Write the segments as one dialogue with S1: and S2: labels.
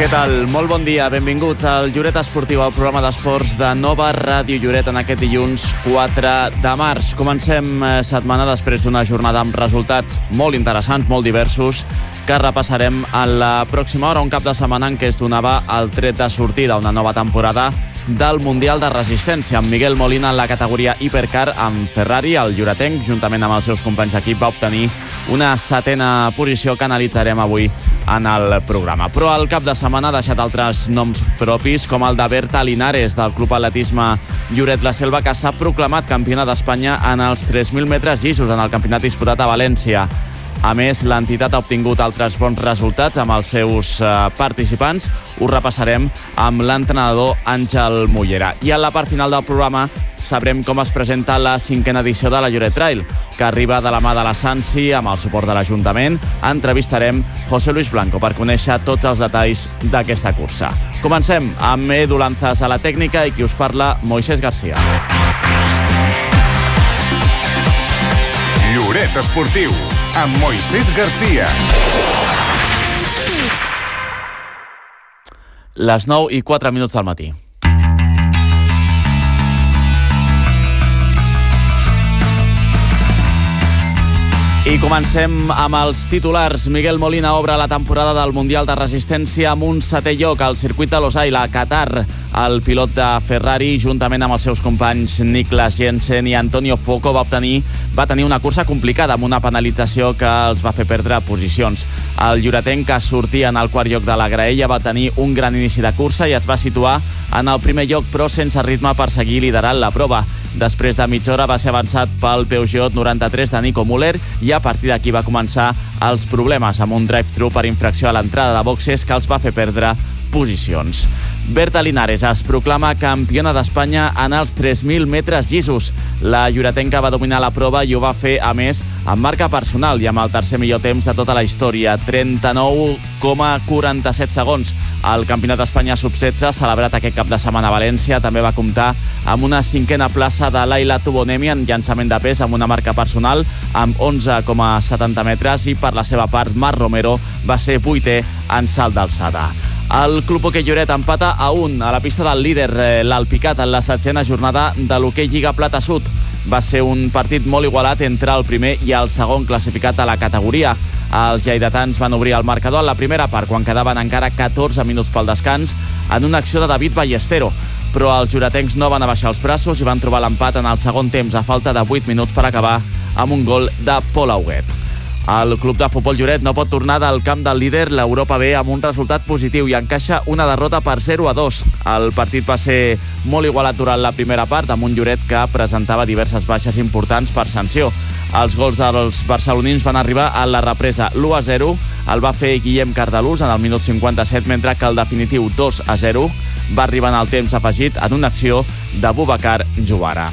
S1: Què tal? Molt bon dia, benvinguts al Lloret Esportiu, al programa d'esports de Nova Ràdio Lloret en aquest dilluns 4 de març. Comencem eh, setmana després d'una jornada amb resultats molt interessants, molt diversos, que repassarem en la pròxima hora, un cap de setmana en què es donava el tret de sortida, una nova temporada del Mundial de Resistència, amb Miguel Molina en la categoria Hipercar amb Ferrari, el lloretenc, juntament amb els seus companys d'equip, va obtenir una setena posició que analitzarem avui en el programa. Però el cap de setmana ha deixat altres noms propis, com el de Berta Linares, del Club Atletisme Lloret La Selva, que s'ha proclamat campiona d'Espanya en els 3.000 metres llisos en el campionat disputat a València. A més, l'entitat ha obtingut altres bons resultats amb els seus eh, participants. Ho repassarem amb l'entrenador Àngel Mullera. I a la part final del programa sabrem com es presenta la cinquena edició de la Lloret Trail, que arriba de la mà de la Sansi amb el suport de l'Ajuntament. Entrevistarem José Luis Blanco per conèixer tots els detalls d'aquesta cursa. Comencem amb Edu Lanzas a la tècnica i qui us parla, Moisés Garcia.
S2: Lloret Esportiu, amb Moisés Garcia.
S1: Les 9 i 4 minuts del matí. I comencem amb els titulars. Miguel Molina obre la temporada del Mundial de Resistència amb un setè lloc al circuit de Losail, a Qatar. El pilot de Ferrari, juntament amb els seus companys Niklas Jensen i Antonio Foco, va obtenir va tenir una cursa complicada amb una penalització que els va fer perdre posicions. El lloretenc que sortia en el quart lloc de la graella va tenir un gran inici de cursa i es va situar en el primer lloc però sense ritme per seguir liderant la prova. Després de mitja hora va ser avançat pel Peugeot 93 de Nico Müller i a partir d'aquí va començar els problemes amb un drive-thru per infracció a l'entrada de boxes que els va fer perdre posicions. Berta Linares es proclama campiona d'Espanya en els 3.000 metres llisos. La lloretenca va dominar la prova i ho va fer, a més, amb marca personal i amb el tercer millor temps de tota la història, 39,47 segons. El Campionat d'Espanya Sub-16, celebrat aquest cap de setmana a València, també va comptar amb una cinquena plaça de Laila Tubonemi en llançament de pes amb una marca personal amb 11,70 metres i per la seva part Marc Romero va ser vuitè en salt d'alçada. El Club Hoquei Lloret empata a un a la pista del líder, eh, l'Alpicat, en la setzena jornada de l'Hoquei Lliga Plata Sud. Va ser un partit molt igualat entre el primer i el segon classificat a la categoria. Els lleidatans van obrir el marcador en la primera part, quan quedaven encara 14 minuts pel descans, en una acció de David Ballestero. Però els juretencs no van abaixar els braços i van trobar l'empat en el segon temps, a falta de 8 minuts per acabar amb un gol de Pol Auguet. El club de futbol Lloret no pot tornar del camp del líder l'Europa B amb un resultat positiu i encaixa una derrota per 0 a 2. El partit va ser molt igualat durant la primera part amb un Lloret que presentava diverses baixes importants per sanció. Els gols dels barcelonins van arribar a la represa. l'1 a 0 el va fer Guillem Cardalús en el minut 57, mentre que el definitiu 2 a 0 va arribar en el temps afegit en una acció de Bubacar Jovara.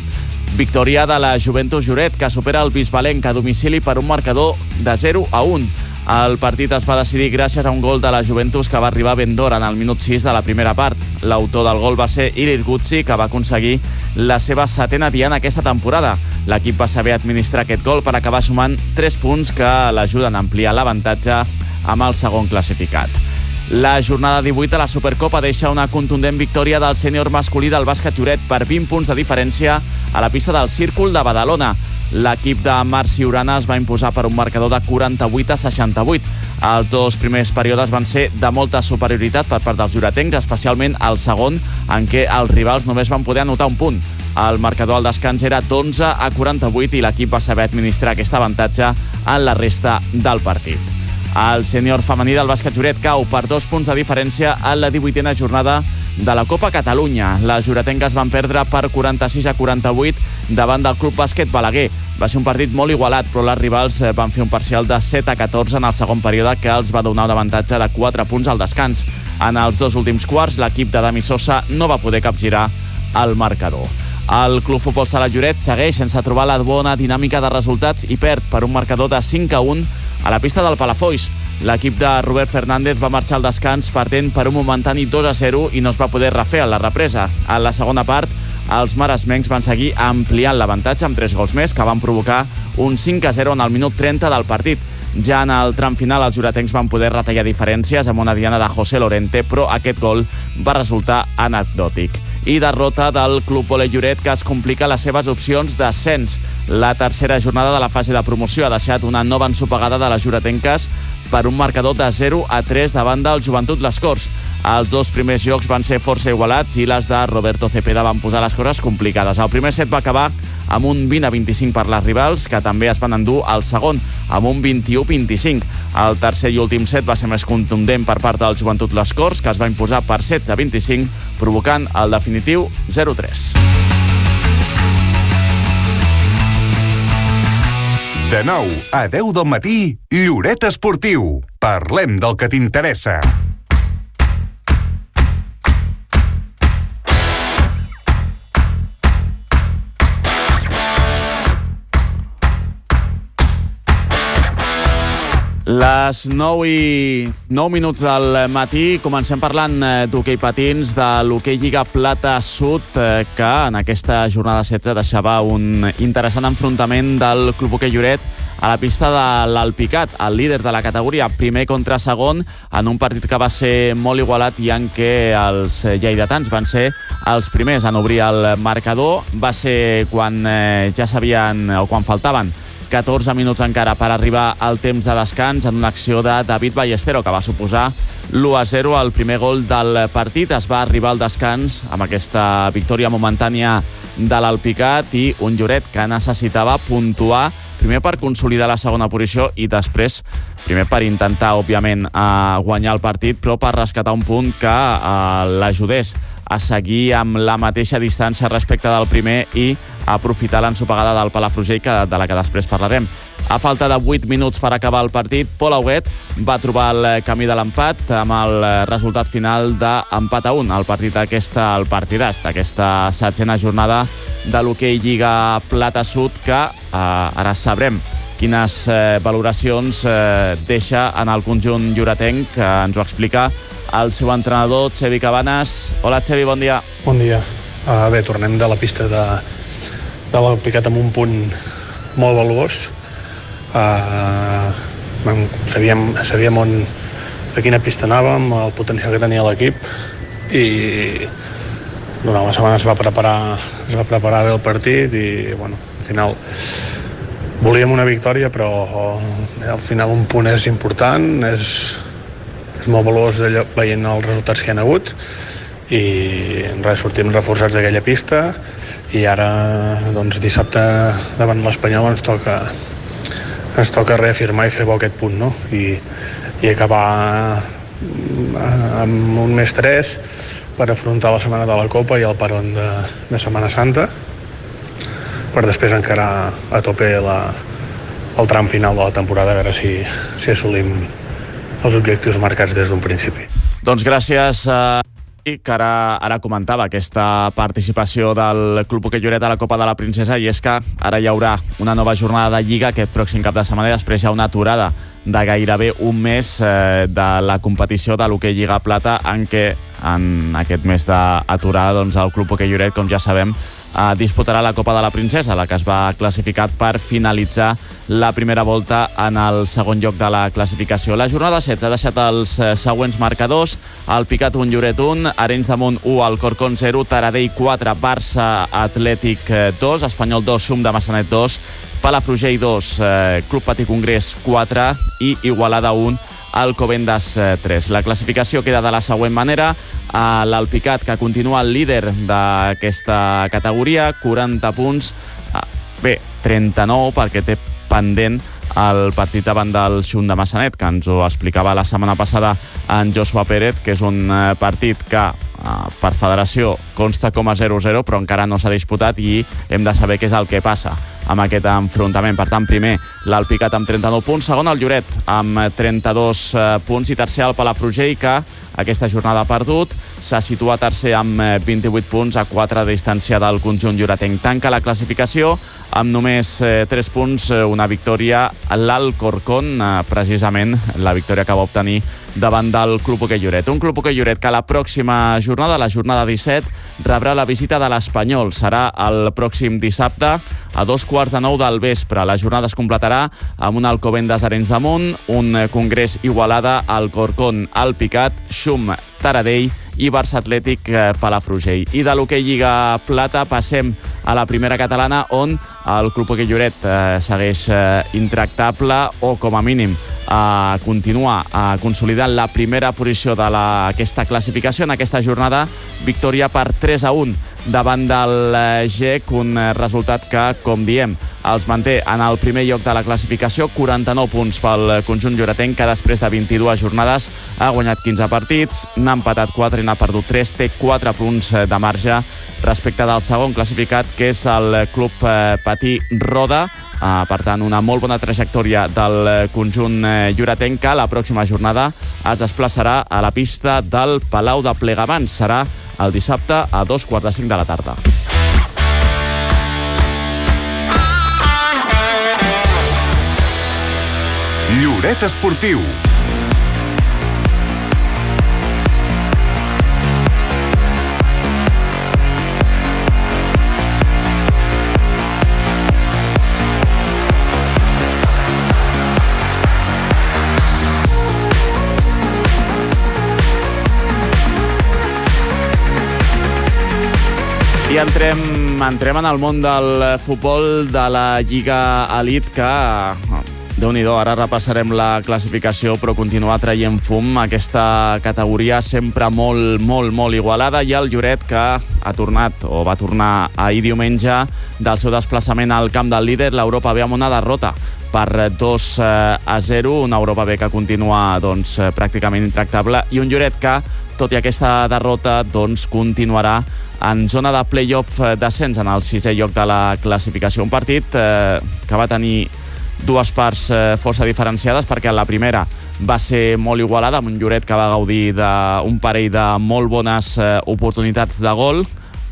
S1: Victòria de la Juventus Lloret, que supera el Bisbalenc a domicili per un marcador de 0 a 1. El partit es va decidir gràcies a un gol de la Juventus que va arribar ben d'hora en el minut 6 de la primera part. L'autor del gol va ser Ilir Gutsi, que va aconseguir la seva setena diana aquesta temporada. L'equip va saber administrar aquest gol per acabar sumant 3 punts que l'ajuden a ampliar l'avantatge amb el segon classificat. La jornada 18 de la Supercopa deixa una contundent victòria del sènior masculí del bàsquet Lloret per 20 punts de diferència a la pista del Círcul de Badalona. L'equip de Marc Ciurana es va imposar per un marcador de 48 a 68. Els dos primers períodes van ser de molta superioritat per part dels juretencs, especialment el segon, en què els rivals només van poder anotar un punt. El marcador al descans era d'11 a 48 i l'equip va saber administrar aquest avantatge en la resta del partit. El sènior femení del bàsquet Lloret cau per dos punts de diferència en la 18a jornada de la Copa Catalunya. Les juretenques van perdre per 46 a 48 davant del Club Bàsquet Balaguer. Va ser un partit molt igualat, però les rivals eh, van fer un parcial de 7 a 14 en el segon període que els va donar un avantatge de 4 punts al descans. En els dos últims quarts, l'equip de Dami Sosa no va poder capgirar el marcador. El Club Futbol Sala Lloret segueix sense trobar la bona dinàmica de resultats i perd per un marcador de 5 a 1 a la pista del Palafolls. L'equip de Robert Fernández va marxar al descans partint per un momentani 2 a 0 i no es va poder refer a la represa. A la segona part, els maresmencs van seguir ampliant l'avantatge amb 3 gols més que van provocar un 5 a 0 en el minut 30 del partit. Ja en el tram final els juretencs van poder retallar diferències amb una diana de José Lorente, però aquest gol va resultar anecdòtic i derrota del Club Ole Lloret que es complica les seves opcions d'ascens. La tercera jornada de la fase de promoció ha deixat una nova ensopegada de les juretenques per un marcador de 0 a 3 davant del Joventut Les Corts. Els dos primers jocs van ser força igualats i les de Roberto Cepeda van posar les coses complicades. El primer set va acabar amb un 20 a 25 per les rivals, que també es van endur al segon, amb un 21-25. El tercer i últim set va ser més contundent per part del Joventut Les Corts, que es va imposar per 16 a 25, provocant el definitiu 0-3.
S2: De 9 a 10 del matí, Lloret Esportiu. Parlem del que t'interessa.
S1: Les 9 i 9 minuts del matí comencem parlant eh, d'hoquei patins de l'hoquei Lliga Plata Sud eh, que en aquesta jornada 16 deixava un interessant enfrontament del Club Hoquei Lloret a la pista de l'Alpicat, el líder de la categoria, primer contra segon, en un partit que va ser molt igualat i en què els lleidatans van ser els primers en obrir el marcador. Va ser quan eh, ja sabien, o quan faltaven 14 minuts encara per arribar al temps de descans en una acció de David Ballestero que va suposar l'1-0 al primer gol del partit. Es va arribar al descans amb aquesta victòria momentània de l'Alpicat i un Lloret que necessitava puntuar primer per consolidar la segona posició i després primer per intentar, òbviament, eh, guanyar el partit, però per rescatar un punt que eh, l'ajudés a seguir amb la mateixa distància respecte del primer i aprofitar l'ensopegada del Palafrugell, que, de la que després parlarem. A falta de 8 minuts per acabar el partit, Pol Auguet va trobar el camí de l'empat amb el resultat final d'empat a 1. El partit aquesta, el partidàs d'aquesta setzena jornada de l'hoquei Lliga Plata Sud, que eh, ara sabrem quines eh, valoracions eh, deixa en el conjunt lloretenc, que ens ho explica el seu entrenador, Xevi Cabanes. Hola, Xevi, bon dia.
S3: Bon dia. Uh, bé, tornem de la pista de, de l'Alpicat amb un punt molt valuós. Uh, sabíem, sabíem on, a quina pista anàvem, el potencial que tenia l'equip i durant la setmana es va preparar es va preparar bé el partit i bueno, al final volíem una victòria però al final un punt és important és molt valuós allò, veient els resultats que hi ha hagut i res, sortim reforçats d'aquella pista i ara doncs, dissabte davant l'Espanyol ens toca ens toca reafirmar i fer bo aquest punt no? I, i acabar amb un més 3 per afrontar la setmana de la Copa i el peron de, de Setmana Santa per després encarar a tope la, el tram final de la temporada a veure si, si assolim els objectius marcats des d'un principi.
S1: Doncs gràcies a que ara, ara comentava aquesta participació del Club Hoquei Lloret a la Copa de la Princesa i és que ara hi haurà una nova jornada de Lliga aquest pròxim cap de setmana i després hi ha una aturada de gairebé un mes eh, de la competició de l'Hoquei Lliga Plata en què en aquest mes d'aturada doncs, el Club Hoquei Lloret, com ja sabem, eh, disputarà la Copa de la Princesa, la que es va classificar per finalitzar la primera volta en el segon lloc de la classificació. La jornada 16 ha deixat els eh, següents marcadors. El Picat 1, Lloret 1, Arenys de Munt 1, Alcorcón 0, Taradell 4, Barça Atlètic 2, eh, Espanyol 2, Sum de Massanet 2, Palafrugell 2, eh, Club Patí Congrés 4 i Igualada 1, Alcobendas 3. La classificació queda de la següent manera. L'Alpicat, que continua el líder d'aquesta categoria, 40 punts. Bé, 39 perquè té pendent el partit davant del Xun de Massanet, que ens ho explicava la setmana passada en Joshua Pérez, que és un eh, partit que eh, per federació consta com a 0-0, però encara no s'ha disputat i hem de saber què és el que passa amb aquest enfrontament. Per tant, primer l'Alpicat amb 39 punts, segon el Lloret amb 32 eh, punts i tercer el Palafrugell que aquesta jornada ha perdut. S'ha situat tercer amb 28 eh, punts a 4 de distància del conjunt lloretenc. Tanca la classificació amb només 3 eh, punts, una victòria a l'Alcorcón, precisament la victòria que va obtenir davant del Club Hoquei Lloret. Un Club Hoquei Lloret que la pròxima jornada, la jornada 17, rebrà la visita de l'Espanyol. Serà el pròxim dissabte a dos quarts de nou del vespre. La jornada es completarà serà amb un Alcobendas de Munt, un Congrés Igualada, al Corcón, al Picat, Xum, Taradell i Barça Atlètic eh, Palafrugell. I de l'hoquei Lliga Plata passem a la primera catalana on el Club Hoquei Lloret eh, segueix eh, intractable o com a mínim eh, continua eh, consolidant la primera posició d'aquesta classificació en aquesta jornada, victòria per 3 a 1 davant del eh, GEC, un eh, resultat que, com diem, els manté en el primer lloc de la classificació, 49 punts pel conjunt lloretenc, que després de 22 jornades. Ha guanyat 15 partits, n'ha empatat 4 i n'ha perdut 3, té 4 punts eh, de marge respecte del segon classificat, que és el Club Patí Roda, Uh, per tant, una molt bona trajectòria del conjunt uh, lloretenc que la pròxima jornada es desplaçarà a la pista del Palau de Plegamans. Serà el dissabte a dos quarts de cinc de la tarda.
S2: Lloret Esportiu
S1: I entrem, entrem en el món del futbol de la Lliga Elite que déu nhi ara repassarem la classificació, però continua traient fum aquesta categoria sempre molt, molt, molt igualada. I el Lloret que ha tornat, o va tornar ahir diumenge del seu desplaçament al camp del líder, l'Europa ve amb una derrota per 2 eh, a 0, una Europa B que continua doncs, eh, pràcticament intractable. I un Lloret que, tot i aquesta derrota, doncs, continuarà en zona de play-off eh, descens en el sisè lloc de la classificació. Un partit eh, que va tenir dues parts eh, força diferenciades perquè la primera va ser molt igualada amb un Lloret que va gaudir d'un parell de molt bones eh, oportunitats de gol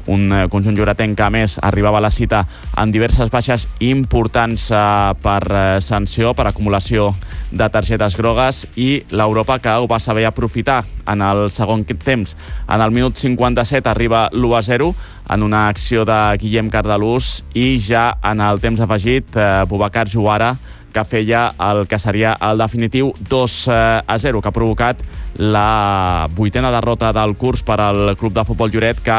S1: un eh, conjunt lloretenc que a més arribava a la cita en diverses baixes importants eh, per eh, sanció, per acumulació de targetes grogues i l'Europa que ho va saber aprofitar en el segon temps. En el minut 57 arriba l'1 a 0 en una acció de Guillem Cardalús i ja en el temps afegit eh, Bubacar Juara que feia el que seria el definitiu 2 a 0, que ha provocat la vuitena derrota del curs per al Club de Futbol Lloret, que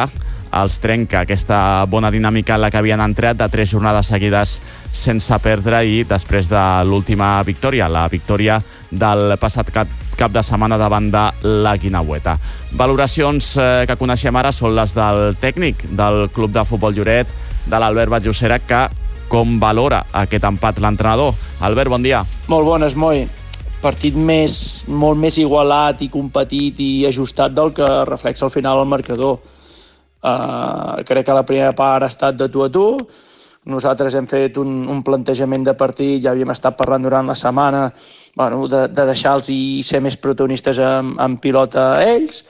S1: els trenca aquesta bona dinàmica en la que havien entrat de tres jornades seguides sense perdre i després de l'última victòria, la victòria del passat cap, cap de setmana davant de la Guinaueta. Valoracions eh, que coneixem ara són les del tècnic del Club de Futbol Lloret, de l'Albert Batllocera, que com valora aquest empat l'entrenador. Albert, bon dia.
S4: Molt bones, Moi. Partit més, molt més igualat i competit i ajustat del que reflexa al final el marcador Uh, crec que la primera part ha estat de tu a tu. Nosaltres hem fet un, un plantejament de partit, ja havíem estat parlant durant la setmana, bueno, de, de deixar-los i ser més protagonistes en, en pilota a ells,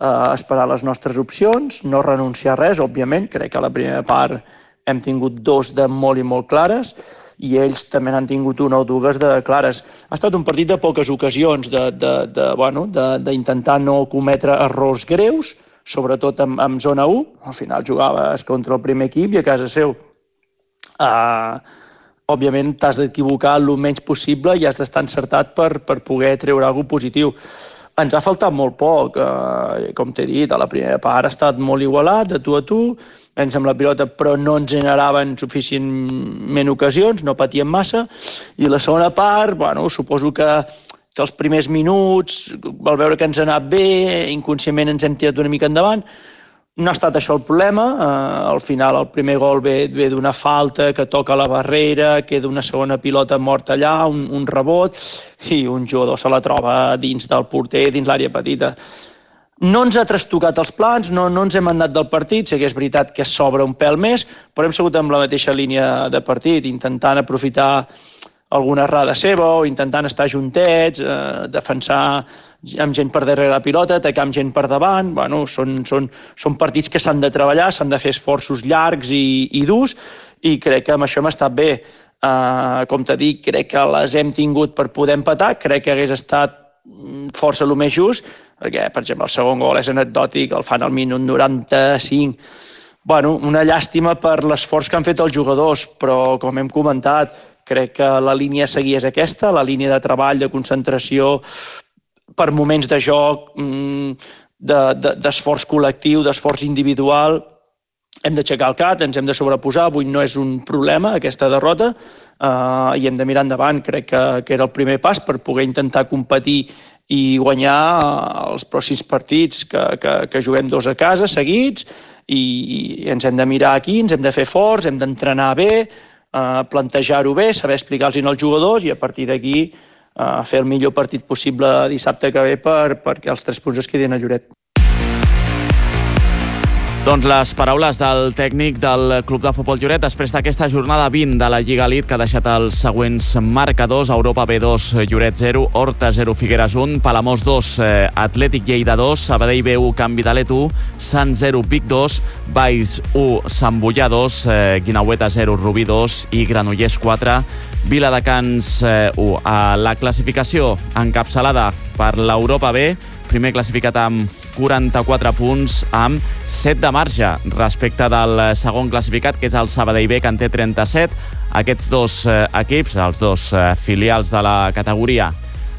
S4: uh, esperar les nostres opcions, no renunciar a res, òbviament. Crec que a la primera part hem tingut dos de molt i molt clares i ells també n'han tingut una o dues de clares. Ha estat un partit de poques ocasions, d'intentar de, de, de, bueno, no cometre errors greus, sobretot en, en zona 1, al final jugaves contra el primer equip i a casa seu. Uh, òbviament t'has d'equivocar el menys possible i has d'estar encertat per, per poder treure alguna positiu. Ens ha faltat molt poc, uh, com t'he dit, a la primera part ha estat molt igualat, de tu a tu, ens amb la pilota, però no ens generaven suficientment ocasions, no patíem massa, i la segona part, bueno, suposo que que els primers minuts, al veure que ens ha anat bé, inconscientment ens hem tirat una mica endavant. No ha estat això el problema. Uh, al final el primer gol ve, ve d'una falta que toca la barrera, queda una segona pilota morta allà, un, un rebot, i un jugador se la troba dins del porter, dins l'àrea petita. No ens ha trastocat els plans, no, no ens hem anat del partit, sé que és veritat que s'obre un pèl més, però hem sigut amb la mateixa línia de partit, intentant aprofitar alguna errada seva o intentant estar juntets, eh, defensar amb gent per darrere la pilota, atacar amb gent per davant. Bueno, són, són, són partits que s'han de treballar, s'han de fer esforços llargs i, i durs i crec que amb això hem estat bé. Uh, com t'he dit, crec que les hem tingut per poder empatar, crec que hagués estat mm, força el més just, perquè, per exemple, el segon gol és anecdòtic, el fan al minut 95, bueno, una llàstima per l'esforç que han fet els jugadors, però com hem comentat, Crec que la línia a seguir és aquesta, la línia de treball, de concentració, per moments de joc, mm, d'esforç de, de, col·lectiu, d'esforç individual, hem d'aixecar el cat, ens hem de sobreposar, avui no és un problema aquesta derrota, eh, i hem de mirar endavant. Crec que, que era el primer pas per poder intentar competir i guanyar eh, els pròxims partits que, que, que juguem dos a casa seguits i, i ens hem de mirar aquí, ens hem de fer forts, hem d'entrenar bé, eh, plantejar-ho bé, saber explicar-los als jugadors i a partir d'aquí eh, fer el millor partit possible dissabte que ve per, perquè els tres punts es quedin a Lloret.
S1: Doncs les paraules del tècnic del Club de Futbol Lloret després d'aquesta jornada 20 de la Lliga Elite que ha deixat els següents marcadors. Europa B2, Lloret 0, Horta 0, Figueres 1, Palamós 2, eh, Atlètic Lleida 2, Sabadell B1, Canvi d'Alet 1, Sant 0, Vic 2, Valls 1, Sant Bullà 2, eh, Guinaueta 0, Rubí 2 i Granollers 4, Viladecans eh, 1. A la classificació encapçalada per l'Europa B, primer classificat amb 44 punts amb 7 de marge respecte del segon classificat, que és el Sabadell B, que en té 37. Aquests dos eh, equips, els dos eh, filials de la categoria,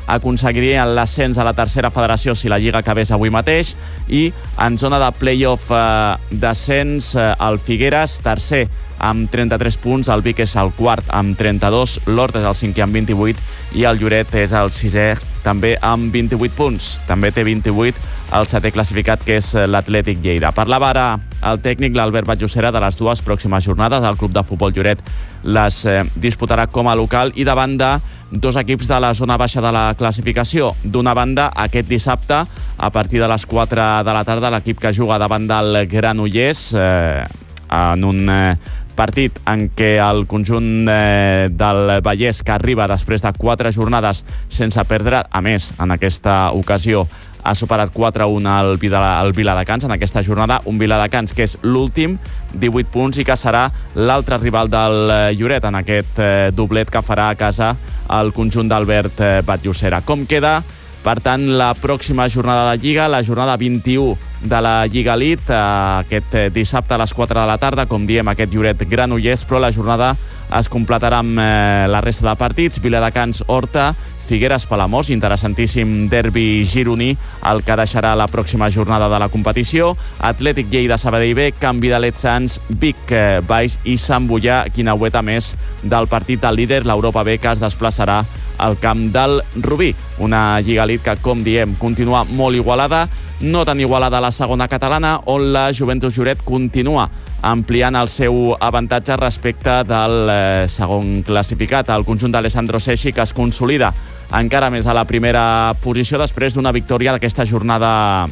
S1: aconseguirien l'ascens a la tercera federació si la Lliga acabés avui mateix i en zona de play-off eh, d'ascens eh, el Figueres, tercer amb 33 punts, el Vic és el quart amb 32, l'Hort és el cinquè amb 28 i el Lloret és el sisè també amb 28 punts. També té 28 el setè classificat, que és l'Atlètic Lleida. Parlava ara el tècnic, l'Albert Batllocera, de les dues pròximes jornades. El club de futbol Lloret les eh, disputarà com a local i davant de dos equips de la zona baixa de la classificació. D'una banda, aquest dissabte, a partir de les 4 de la tarda, l'equip que juga davant del Granollers eh, en un eh, partit en què el conjunt eh, del Vallès, que arriba després de quatre jornades sense perdre, a més, en aquesta ocasió ha superat 4-1 al, al Viladecans en aquesta jornada, un Viladecans que és l'últim, 18 punts i que serà l'altre rival del eh, Lloret en aquest eh, doblet que farà a casa el conjunt d'Albert eh. Com queda per tant, la pròxima jornada de Lliga, la jornada 21 de la Lliga Elite, eh, aquest eh, dissabte a les 4 de la tarda, com diem, aquest Lloret Granollers, però la jornada es completarà amb eh, la resta de partits, Viladecans, Horta, Figueres Palamós, interessantíssim derbi gironí, el que deixarà la pròxima jornada de la competició. Atlètic Lleida Sabadell B, Canvi de Let Sants, Vic Baix i Sant Bullà, Quinaueta més del partit del líder, l'Europa B, que es desplaçarà al camp del Rubí. Una Lliga Elite que, com diem, continua molt igualada, no tan igualada a la segona catalana, on la Juventus Lloret continua ampliant el seu avantatge respecte del eh, segon classificat, el conjunt d'Alessandro Seixi, que es consolida encara més a la primera posició després d'una victòria d'aquesta jornada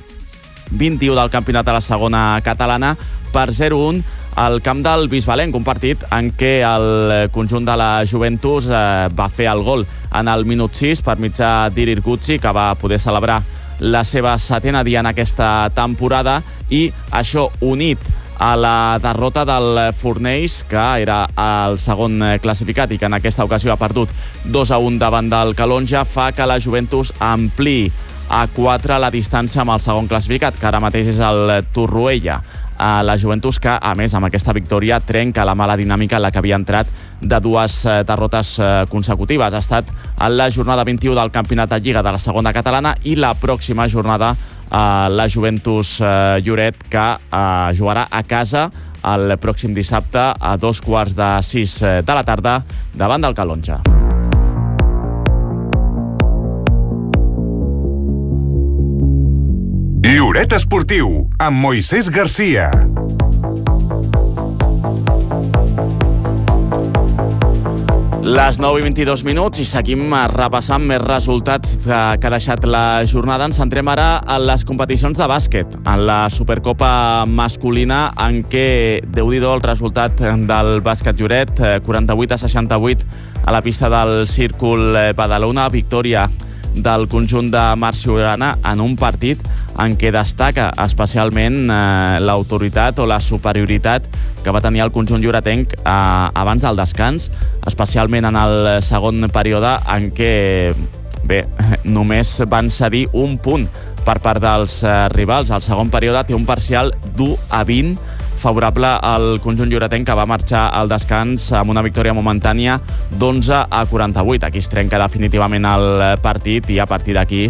S1: 21 del campionat a la segona catalana per 0-1 al camp del Bisbalenc, un partit en què el conjunt de la Juventus eh, va fer el gol en el minut 6 per mitjà d'Irir Guzzi, que va poder celebrar la seva setena dia en aquesta temporada. I això unit a la derrota del Fornells, que era el segon classificat i que en aquesta ocasió ha perdut 2 a 1 davant del Calonja, fa que la Juventus ampliï a 4 la distància amb el segon classificat, que ara mateix és el Torroella a la Juventus que, a més, amb aquesta victòria trenca la mala dinàmica en la que havia entrat de dues eh, derrotes eh, consecutives. Ha estat en la jornada 21 del Campionat de Lliga de la segona catalana i la pròxima jornada a la Juventus eh, Lloret que jugarà a casa el pròxim dissabte a dos quarts de sis de la tarda davant del Calonja.
S2: Lloret Esportiu, amb Moisés Garcia.
S1: Les 9 i 22 minuts i seguim repassant més resultats que ha deixat la jornada. Ens centrem ara en les competicions de bàsquet, en la Supercopa masculina, en què, déu nhi el resultat del bàsquet Lloret, 48 a 68 a la pista del Círcul Badalona, victòria del conjunt de Marc Ciurana en un partit en què destaca especialment eh, l'autoritat o la superioritat que va tenir el conjunt lloretenc eh, abans del descans, especialment en el segon període en què bé, només van cedir un punt per part dels eh, rivals. El segon període té un parcial d'1 a 20 favorable al conjunt lloretenc que va marxar al descans amb una victòria momentània d'11 a 48. Aquí es trenca definitivament el partit i a partir d'aquí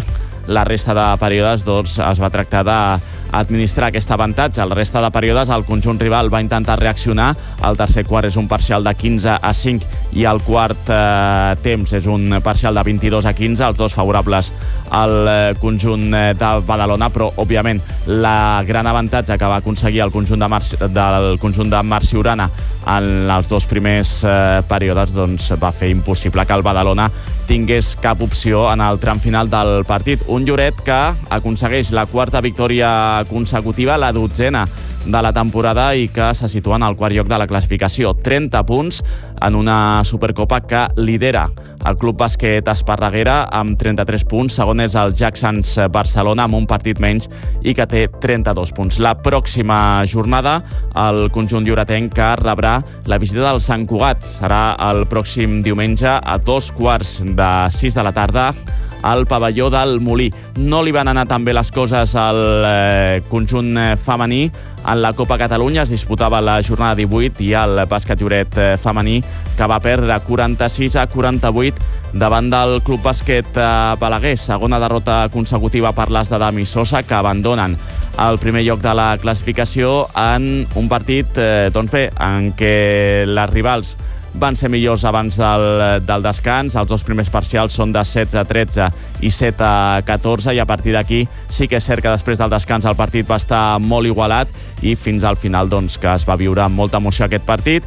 S1: la resta de períodes doncs, es va tractar d'administrar aquest avantatge. La resta de períodes el conjunt rival va intentar reaccionar. El tercer quart és un parcial de 15 a 5 i el quart eh, temps és un parcial de 22 a 15, els dos favorables al eh, conjunt eh, de Badalona, però òbviament la gran avantatge que va aconseguir el conjunt de, Mar del conjunt de Marci Urana en els dos primers eh, períodes doncs, va fer impossible que el Badalona tingués cap opció en el tram final del partit. Un Lloret que aconsegueix la quarta victòria consecutiva, la dotzena de la temporada i que se situa en el quart lloc de la classificació. 30 punts en una Supercopa que lidera el Club Bàsquet Esparreguera amb 33 punts. Segon és el Jacksons Barcelona amb un partit menys i que té 32 punts. La pròxima jornada el conjunt lloretenc que rebrà la visita del Sant Cugat. Serà el pròxim diumenge a dos quarts de 6 de la tarda al pavelló del Molí. No li van anar tan bé les coses al eh, conjunt eh, femení. En la Copa Catalunya es disputava la jornada 18 i el bàsquet lloret eh, femení que va perdre 46 a 48 davant del Club Bàsquet eh, Balaguer. Segona derrota consecutiva per les de Dami Sosa que abandonen el primer lloc de la classificació en un partit eh, doncs bé, en què les rivals van ser millors abans del, del descans. Els dos primers parcials són de 16 a 13 i 7 a 14 i a partir d'aquí sí que és cert que després del descans el partit va estar molt igualat i fins al final doncs, que es va viure amb molta emoció aquest partit.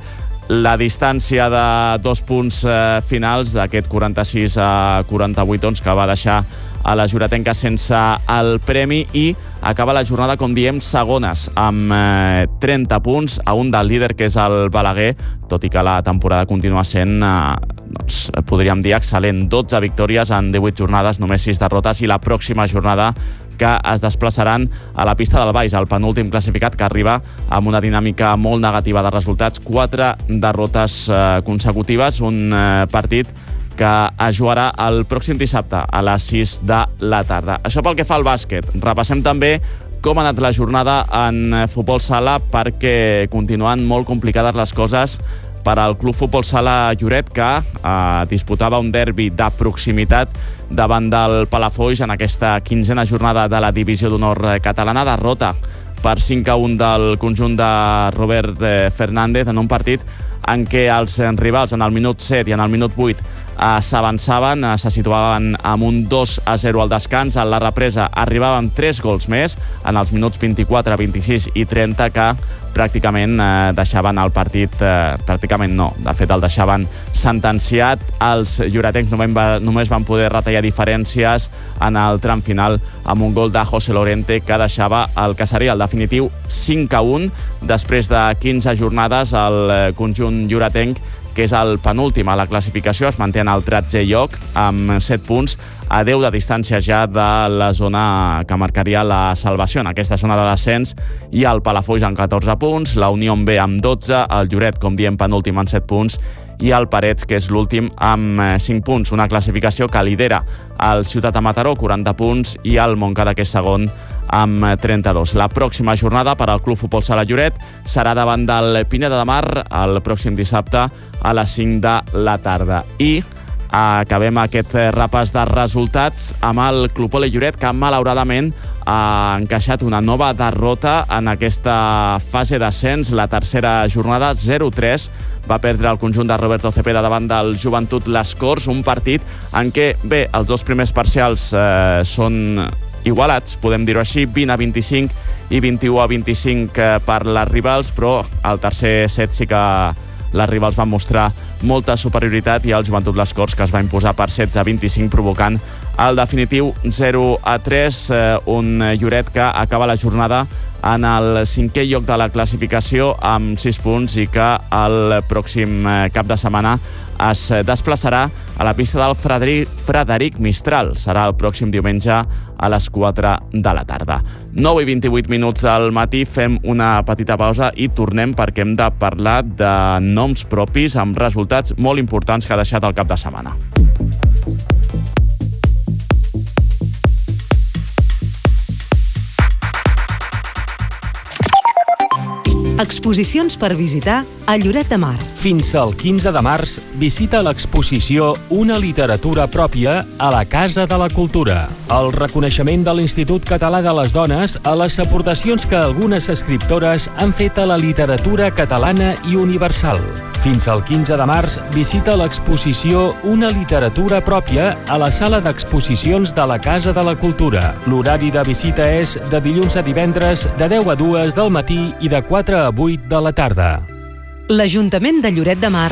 S1: La distància de dos punts eh, finals d'aquest 46 a 48 doncs, que va deixar a la Juratenca sense el premi i acaba la jornada, com diem, segones, amb eh, 30 punts a un del líder, que és el Balaguer, tot i que la temporada continua sent, eh, doncs, podríem dir, excel·lent. 12 victòries en 18 jornades, només 6 derrotes, i la pròxima jornada que es desplaçaran a la pista del Baix, el penúltim classificat que arriba amb una dinàmica molt negativa de resultats, quatre derrotes eh, consecutives, un eh, partit que es jugarà el pròxim dissabte a les 6 de la tarda. Això pel que fa al bàsquet. Repassem també com ha anat la jornada en futbol sala perquè continuen molt complicades les coses per al Club Futbol Sala Lloret que eh, disputava un derbi de proximitat davant del Palafolls en aquesta quinzena jornada de la Divisió d'Honor catalana. Derrota per 5 a 1 del conjunt de Robert eh, Fernández en un partit en què els rivals en el minut 7 i en el minut 8 eh, s'avançaven, eh, se situaven amb un 2 a 0 al descans. En la represa arribaven 3 gols més en els minuts 24, 26 i 30 que pràcticament eh, deixaven el partit, eh, pràcticament no, de fet el deixaven sentenciat. Els lloretencs només, va, només van poder retallar diferències en el tram final amb un gol de José Lorente que deixava el que seria el definitiu 5 a 1. Després de 15 jornades el eh, conjunt lloretenc que és el penúltim a la classificació, es manté en el 13è lloc amb 7 punts a 10 de distància ja de la zona que marcaria la salvació. En aquesta zona de descens i el Palafolls amb 14 punts, la Unió B amb 12, el Lloret, com diem, penúltim amb 7 punts i el Parets, que és l'últim, amb 5 eh, punts. Una classificació que lidera el Ciutat de Mataró, 40 punts, i el Montcada, que és segon, amb 32. La pròxima jornada per al Club Futbol Sala Lloret serà davant del Pineda de Mar el pròxim dissabte a les 5 de la tarda. I acabem aquest repàs de resultats amb el Club Ole Lloret, que malauradament ha encaixat una nova derrota en aquesta fase d'ascens, la tercera jornada, 0-3. Va perdre el conjunt de Roberto Cepeda davant del Joventut Les Corts, un partit en què, bé, els dos primers parcials eh, són igualats, podem dir-ho així, 20 a 25 i 21 a 25 eh, per les rivals, però el tercer set sí que les rivals van mostrar molta superioritat i el Joventut Les Corts que es va imposar per 16 a 25 provocant el definitiu 0 a 3, eh, un Lloret que acaba la jornada en el cinquè lloc de la classificació amb 6 punts i que el pròxim eh, cap de setmana es desplaçarà a la pista del Frederic, Frederic Mistral. Serà el pròxim diumenge a les 4 de la tarda. 9 i 28 minuts del matí, fem una petita pausa i tornem perquè hem de parlar de noms propis amb resultats molt importants que ha deixat el cap de setmana.
S5: Exposicions per visitar a Lloret de Mar.
S6: Fins al 15 de març visita l'exposició Una literatura pròpia a la Casa de la Cultura. El reconeixement de l'Institut Català de les Dones a les aportacions que algunes escriptores han fet a la literatura catalana i universal. Fins al 15 de març visita l'exposició Una literatura pròpia a la sala d'exposicions de la Casa de la Cultura. L'horari de visita és de dilluns a divendres de 10 a 2 del matí i de 4 a 8 de la tarda.
S5: L'Ajuntament de Lloret de Mar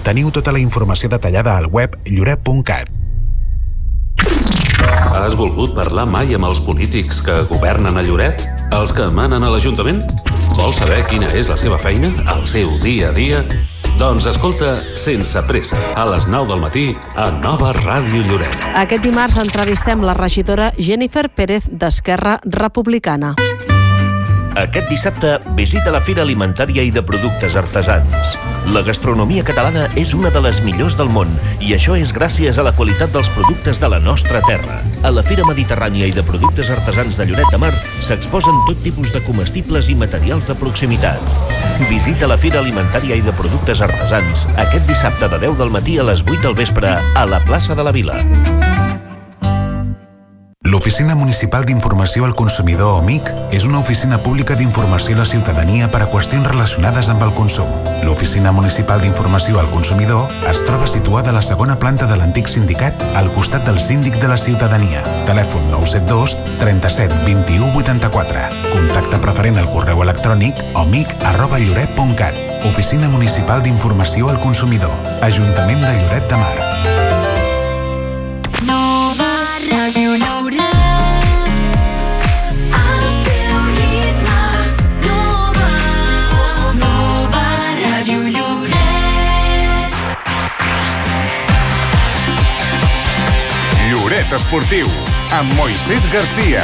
S7: Teniu tota la informació detallada al web lloret.cat.
S8: Has volgut parlar mai amb els polítics que governen a Lloret? Els que manen a l'Ajuntament? Vols saber quina és la seva feina, el seu dia a dia? Doncs escolta Sense Pressa, a les 9 del matí, a Nova Ràdio Lloret.
S9: Aquest dimarts entrevistem la regidora Jennifer Pérez d'Esquerra Republicana.
S10: Aquest dissabte visita la Fira Alimentària i de Productes Artesans. La gastronomia catalana és una de les millors del món i això és gràcies a la qualitat dels productes de la nostra terra. A la Fira Mediterrània i de Productes Artesans de Lloret de Mar s'exposen tot tipus de comestibles i materials de proximitat. Visita la Fira Alimentària i de Productes Artesans aquest dissabte de 10 del matí a les 8 del vespre a la plaça de la Vila.
S7: L'Oficina Municipal d'Informació al Consumidor, OMIC, és una oficina pública d'informació a la ciutadania per a qüestions relacionades amb el consum. L'Oficina Municipal d'Informació al Consumidor es troba situada a la segona planta de l'antic sindicat, al costat del síndic de la ciutadania. Telèfon 972 37 21 84. Contacte preferent al correu electrònic omic arroba lloret.cat. Oficina Municipal d'Informació al Consumidor. Ajuntament de Lloret de Mar.
S11: Lloret
S2: Esportiu, amb Moisés Garcia.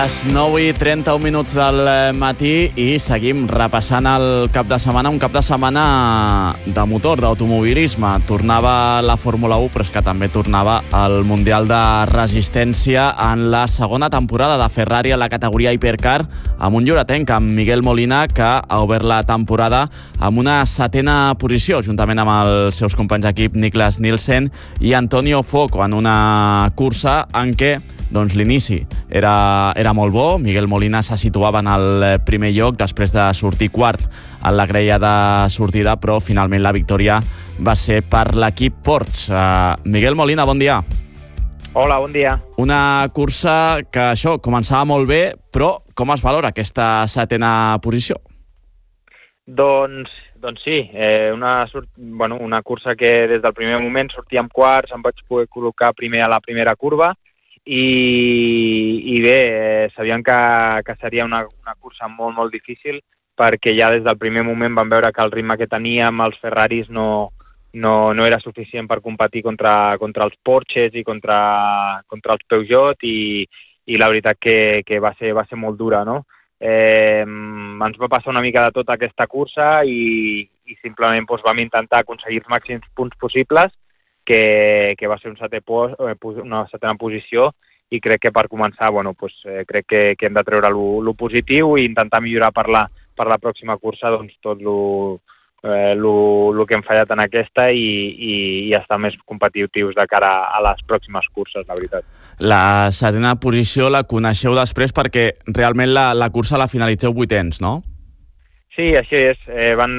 S1: Les 9 i 31 minuts del eh, matí i seguim repassant el cap de setmana, un cap de setmana de motor, d'automobilisme. Tornava la Fórmula 1, però és que també tornava el Mundial de Resistència en la segona temporada de Ferrari a la categoria Hypercar amb un lloretenc, amb Miguel Molina, que ha obert la temporada amb una setena posició, juntament amb els seus companys d'equip Niklas Nielsen i Antonio Foco, en una cursa en què doncs l'inici era, era molt bo. Miguel Molina se situava en el primer lloc després de sortir quart en la greia de sortida, però finalment la victòria va ser per l'equip Ports. Uh, Miguel Molina, bon dia.
S12: Hola, bon dia.
S1: Una cursa que això començava molt bé, però com es valora aquesta setena posició?
S12: Doncs, doncs sí, eh, una, bueno, una cursa que des del primer moment sortia amb quarts, em vaig poder col·locar primer a la primera curva, i, i bé, eh, sabíem que, que seria una, una cursa molt, molt difícil perquè ja des del primer moment vam veure que el ritme que teníem els Ferraris no, no, no era suficient per competir contra, contra els Porsches i contra, contra els Peugeot i, i la veritat que, que va, ser, va ser molt dura, no? Eh, ens va passar una mica de tot aquesta cursa i, i simplement doncs, vam intentar aconseguir els màxims punts possibles que, que va ser un setè post, una setena posició i crec que per començar, bueno, pues, eh, crec que, que hem de treure el positiu i intentar millorar per la, per la pròxima cursa doncs, tot el eh, lo, lo que hem fallat en aquesta i, i, i estar més competitius de cara a les pròximes curses, la veritat.
S1: La setena posició la coneixeu després perquè realment la, la cursa la finalitzeu vuitens, no?
S12: Sí, així és. Eh, van,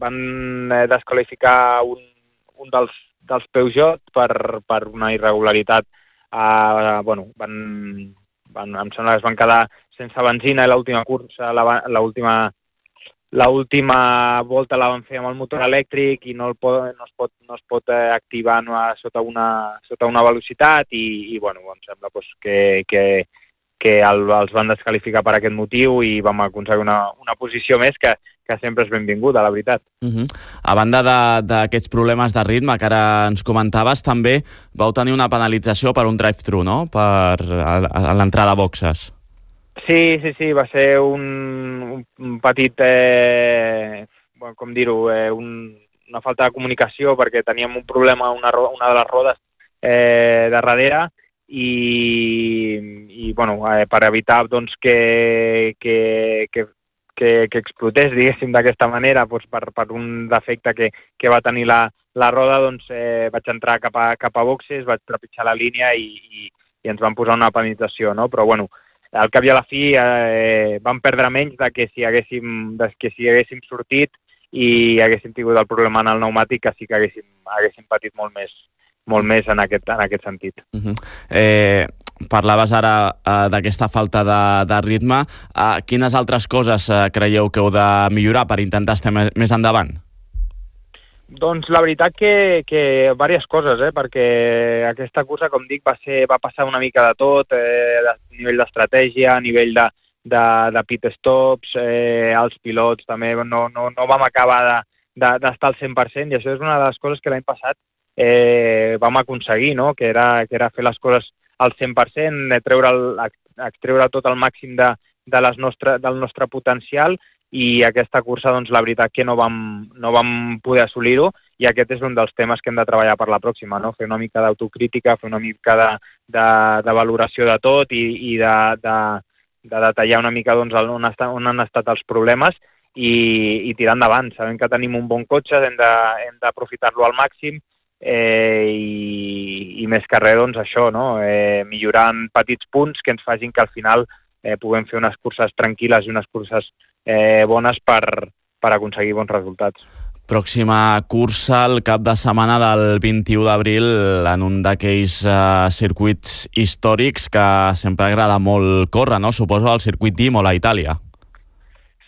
S12: van eh, desqualificar un, un dels dels Peugeot per, per una irregularitat. Uh, bueno, van, van, em sembla que es van quedar sense benzina i l'última cursa, l'última l'última volta la vam fer amb el motor elèctric i no, el pot, no es pot, no es pot eh, activar no, sota, una, sota una velocitat i, i bueno, em sembla doncs, que, que, que el, els van descalificar per aquest motiu i vam aconseguir una, una posició més que, que sempre és benvinguda, la veritat.
S1: Uh -huh. A banda de- d'aquests problemes de ritme que ara ens comentaves, també vau tenir una penalització per un drive-thru, no?, per l'entrada a boxes.
S12: Sí, sí, sí, va ser un, un petit, eh, com dir-ho, eh, un, una falta de comunicació perquè teníem un problema a una, una de les rodes eh, de darrere i, i bueno, eh, per evitar doncs, que, que, que, que, que explotés, diguéssim, d'aquesta manera, doncs, per, per un defecte que, que va tenir la, la roda, doncs, eh, vaig entrar cap a, cap a boxes, vaig trepitjar la línia i, i, i ens van posar una penalització, no? Però, bueno, al cap i a la fi eh, vam perdre menys de que si haguéssim, de que si haguéssim sortit i haguéssim tingut el problema en el pneumàtic que sí que haguéssim, haguéssim patit molt més, molt més en aquest, en aquest sentit.
S1: Uh -huh. eh, parlaves ara eh, d'aquesta falta de, de ritme. Eh, quines altres coses eh, creieu que heu de millorar per intentar estar més, més endavant?
S12: Doncs la veritat que, que diverses coses, eh? perquè aquesta cursa, com dic, va, ser, va passar una mica de tot, eh, a nivell d'estratègia, a nivell de, de, de pit stops, eh, els pilots també, no, no, no vam acabar de- de- d'estar al 100% i això és una de les coses que l'any passat eh, vam aconseguir, no? que, era, que era fer les coses al 100%, de treure, el, extreure tot el màxim de, de les nostre, del nostre potencial i aquesta cursa, doncs, la veritat que no vam, no vam poder assolir-ho i aquest és un dels temes que hem de treballar per la pròxima, no? fer una mica d'autocrítica, fer una mica de, de, de valoració de tot i, i de, de, de detallar una mica doncs, on, està, on han estat els problemes i, i tirar endavant. Sabem que tenim un bon cotxe, hem d'aprofitar-lo al màxim eh, i, i més que res, doncs, això, no? eh, millorar en petits punts que ens facin que al final eh, puguem fer unes curses tranquil·les i unes curses eh, bones per, per aconseguir bons resultats.
S1: Pròxima cursa el cap de setmana del 21 d'abril en un d'aquells eh, circuits històrics que sempre agrada molt córrer, no? Suposo el circuit d'Imola a Itàlia.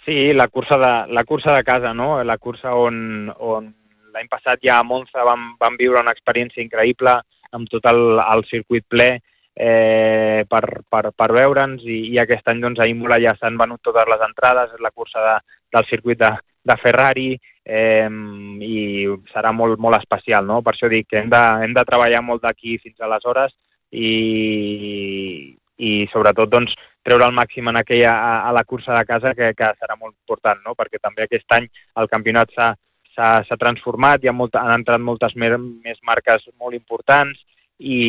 S12: Sí, la cursa de, la cursa de casa, no? la cursa on, on l'any passat ja a Monza vam, vam viure una experiència increïble amb tot el, el circuit ple eh, per, per, per veure'ns i, i aquest any doncs, a Imola ja s'han venut totes les entrades, és la cursa de, del circuit de, de Ferrari eh, i serà molt, molt especial. No? Per això dic que hem de, hem de treballar molt d'aquí fins aleshores i, i sobretot doncs, treure el màxim en aquella, a, a la cursa de casa que, que serà molt important, no? perquè també aquest any el campionat s'ha s'ha transformat, hi ha molta, han entrat moltes més, més marques molt importants i,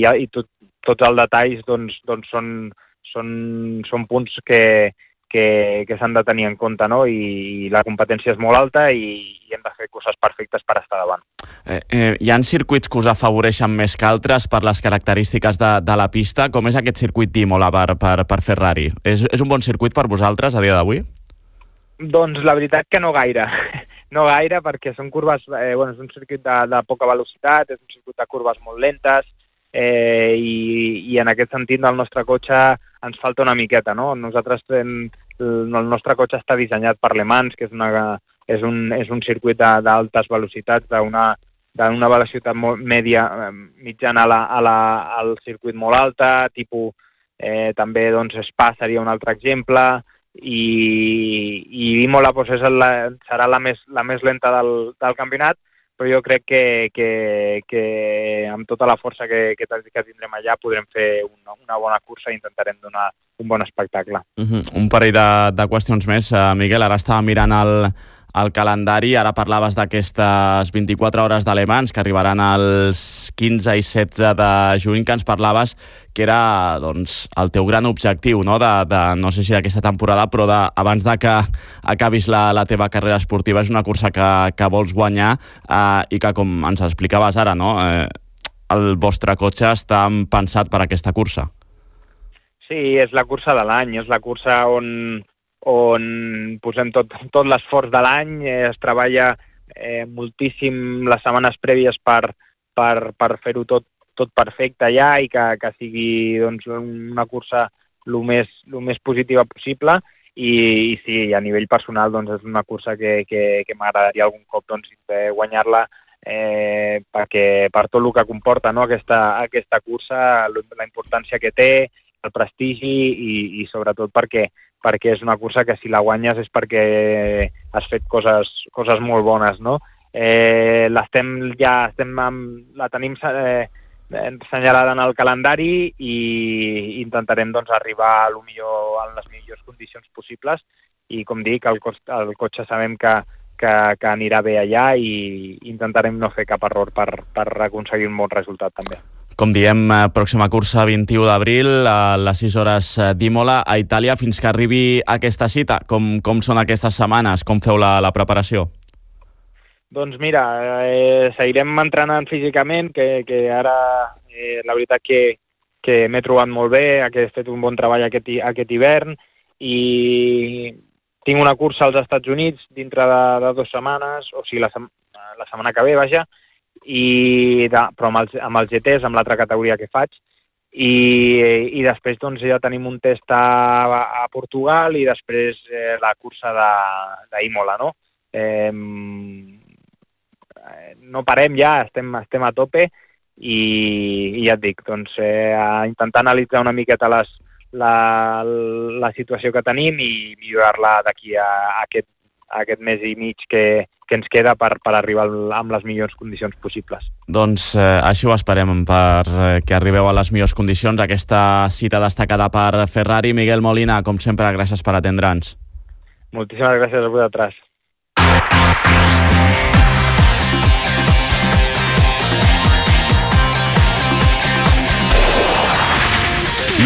S12: i, i tot, tots els detalls doncs, doncs són, són, són punts que, que, que s'han de tenir en compte no? I, i la competència és molt alta i, i hem de fer coses perfectes per estar davant.
S1: Eh, eh, hi han circuits que us afavoreixen més que altres per les característiques de, de la pista. Com és aquest circuit d'Imola per, per, per Ferrari? És, és un bon circuit per vosaltres a dia d'avui?
S12: Doncs la veritat que no gaire. No gaire, perquè són curves, eh, bueno, és un circuit de, de poca velocitat, és un circuit de curves molt lentes, eh, i, i en aquest sentit el nostre cotxe ens falta una miqueta, no? Nosaltres hem, el, nostre cotxe està dissenyat per Le Mans, que és, una, és, un, és un circuit d'altes velocitats, d'una d'una velocitat media, mitjana a la, a la, al circuit molt alta, tipus eh, també doncs, Spa seria un altre exemple, i, i Imola doncs, és la, serà la més, la més lenta del, del campionat, però jo crec que, que, que amb tota la força que, que, que tindrem allà podrem fer una, una bona cursa i intentarem donar un bon espectacle.
S1: Uh -huh. Un parell de, de qüestions més, uh, Miguel. Ara estava mirant el, el calendari, ara parlaves d'aquestes 24 hores d'alemans que arribaran els 15 i 16 de juny, que ens parlaves que era doncs, el teu gran objectiu, no, de, de no sé si d'aquesta temporada, però de, abans de que acabis la, la teva carrera esportiva, és una cursa que, que vols guanyar eh, i que, com ens explicaves ara, no, eh, el vostre cotxe està pensat per aquesta cursa.
S12: Sí, és la cursa de l'any, és la cursa on, on posem tot, tot l'esforç de l'any, eh, es treballa eh, moltíssim les setmanes prèvies per, per, per fer-ho tot, tot perfecte ja i que, que sigui doncs, una cursa el més, lo més positiva possible. I, i sí, a nivell personal doncs, és una cursa que, que, que m'agradaria algun cop doncs, eh, guanyar-la eh, perquè per tot el que comporta no, aquesta, aquesta cursa, la importància que té, el prestigi i, i sobretot perquè, perquè és una cursa que si la guanyes és perquè has fet coses, coses molt bones, no? Eh, l'estem ja, estem amb, la tenim eh, assenyalada en el calendari i intentarem doncs, arribar a lo millor en les millors condicions possibles i com dic, el, cos- el cotxe sabem que, que, que anirà bé allà i intentarem no fer cap error per, per aconseguir un bon resultat també.
S1: Com diem, eh, pròxima cursa 21 d'abril a les 6 hores eh, d'Imola a Itàlia fins que arribi aquesta cita. Com, com són aquestes setmanes? Com feu la, la preparació?
S12: Doncs mira, eh, seguirem entrenant físicament, que, que ara eh, la veritat que, que m'he trobat molt bé, que he fet un bon treball aquest, aquest hivern i tinc una cursa als Estats Units dintre de, de dues setmanes, o sigui, la, la setmana que ve, vaja, i de, però amb els, amb els GTs, amb l'altra categoria que faig, i, i després doncs, ja tenim un test a, a Portugal i després eh, la cursa d'Imola, no? Eh, no parem ja, estem, estem a tope i, i ja et dic, doncs, eh, intentar analitzar una miqueta les, la, la situació que tenim i millorar-la d'aquí a, a, aquest, aquest mes i mig que, que ens queda per, per arribar al- amb les millors condicions possibles.
S1: Doncs eh, així ho esperem per eh, que arribeu a les millors condicions. Aquesta cita destacada per Ferrari. Miguel Molina, com sempre, gràcies per atendre'ns.
S12: Moltíssimes gràcies a vosaltres.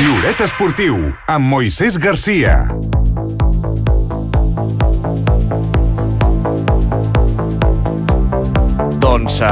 S2: Lloret Esportiu, amb Moisès Garcia.
S1: Doncs eh,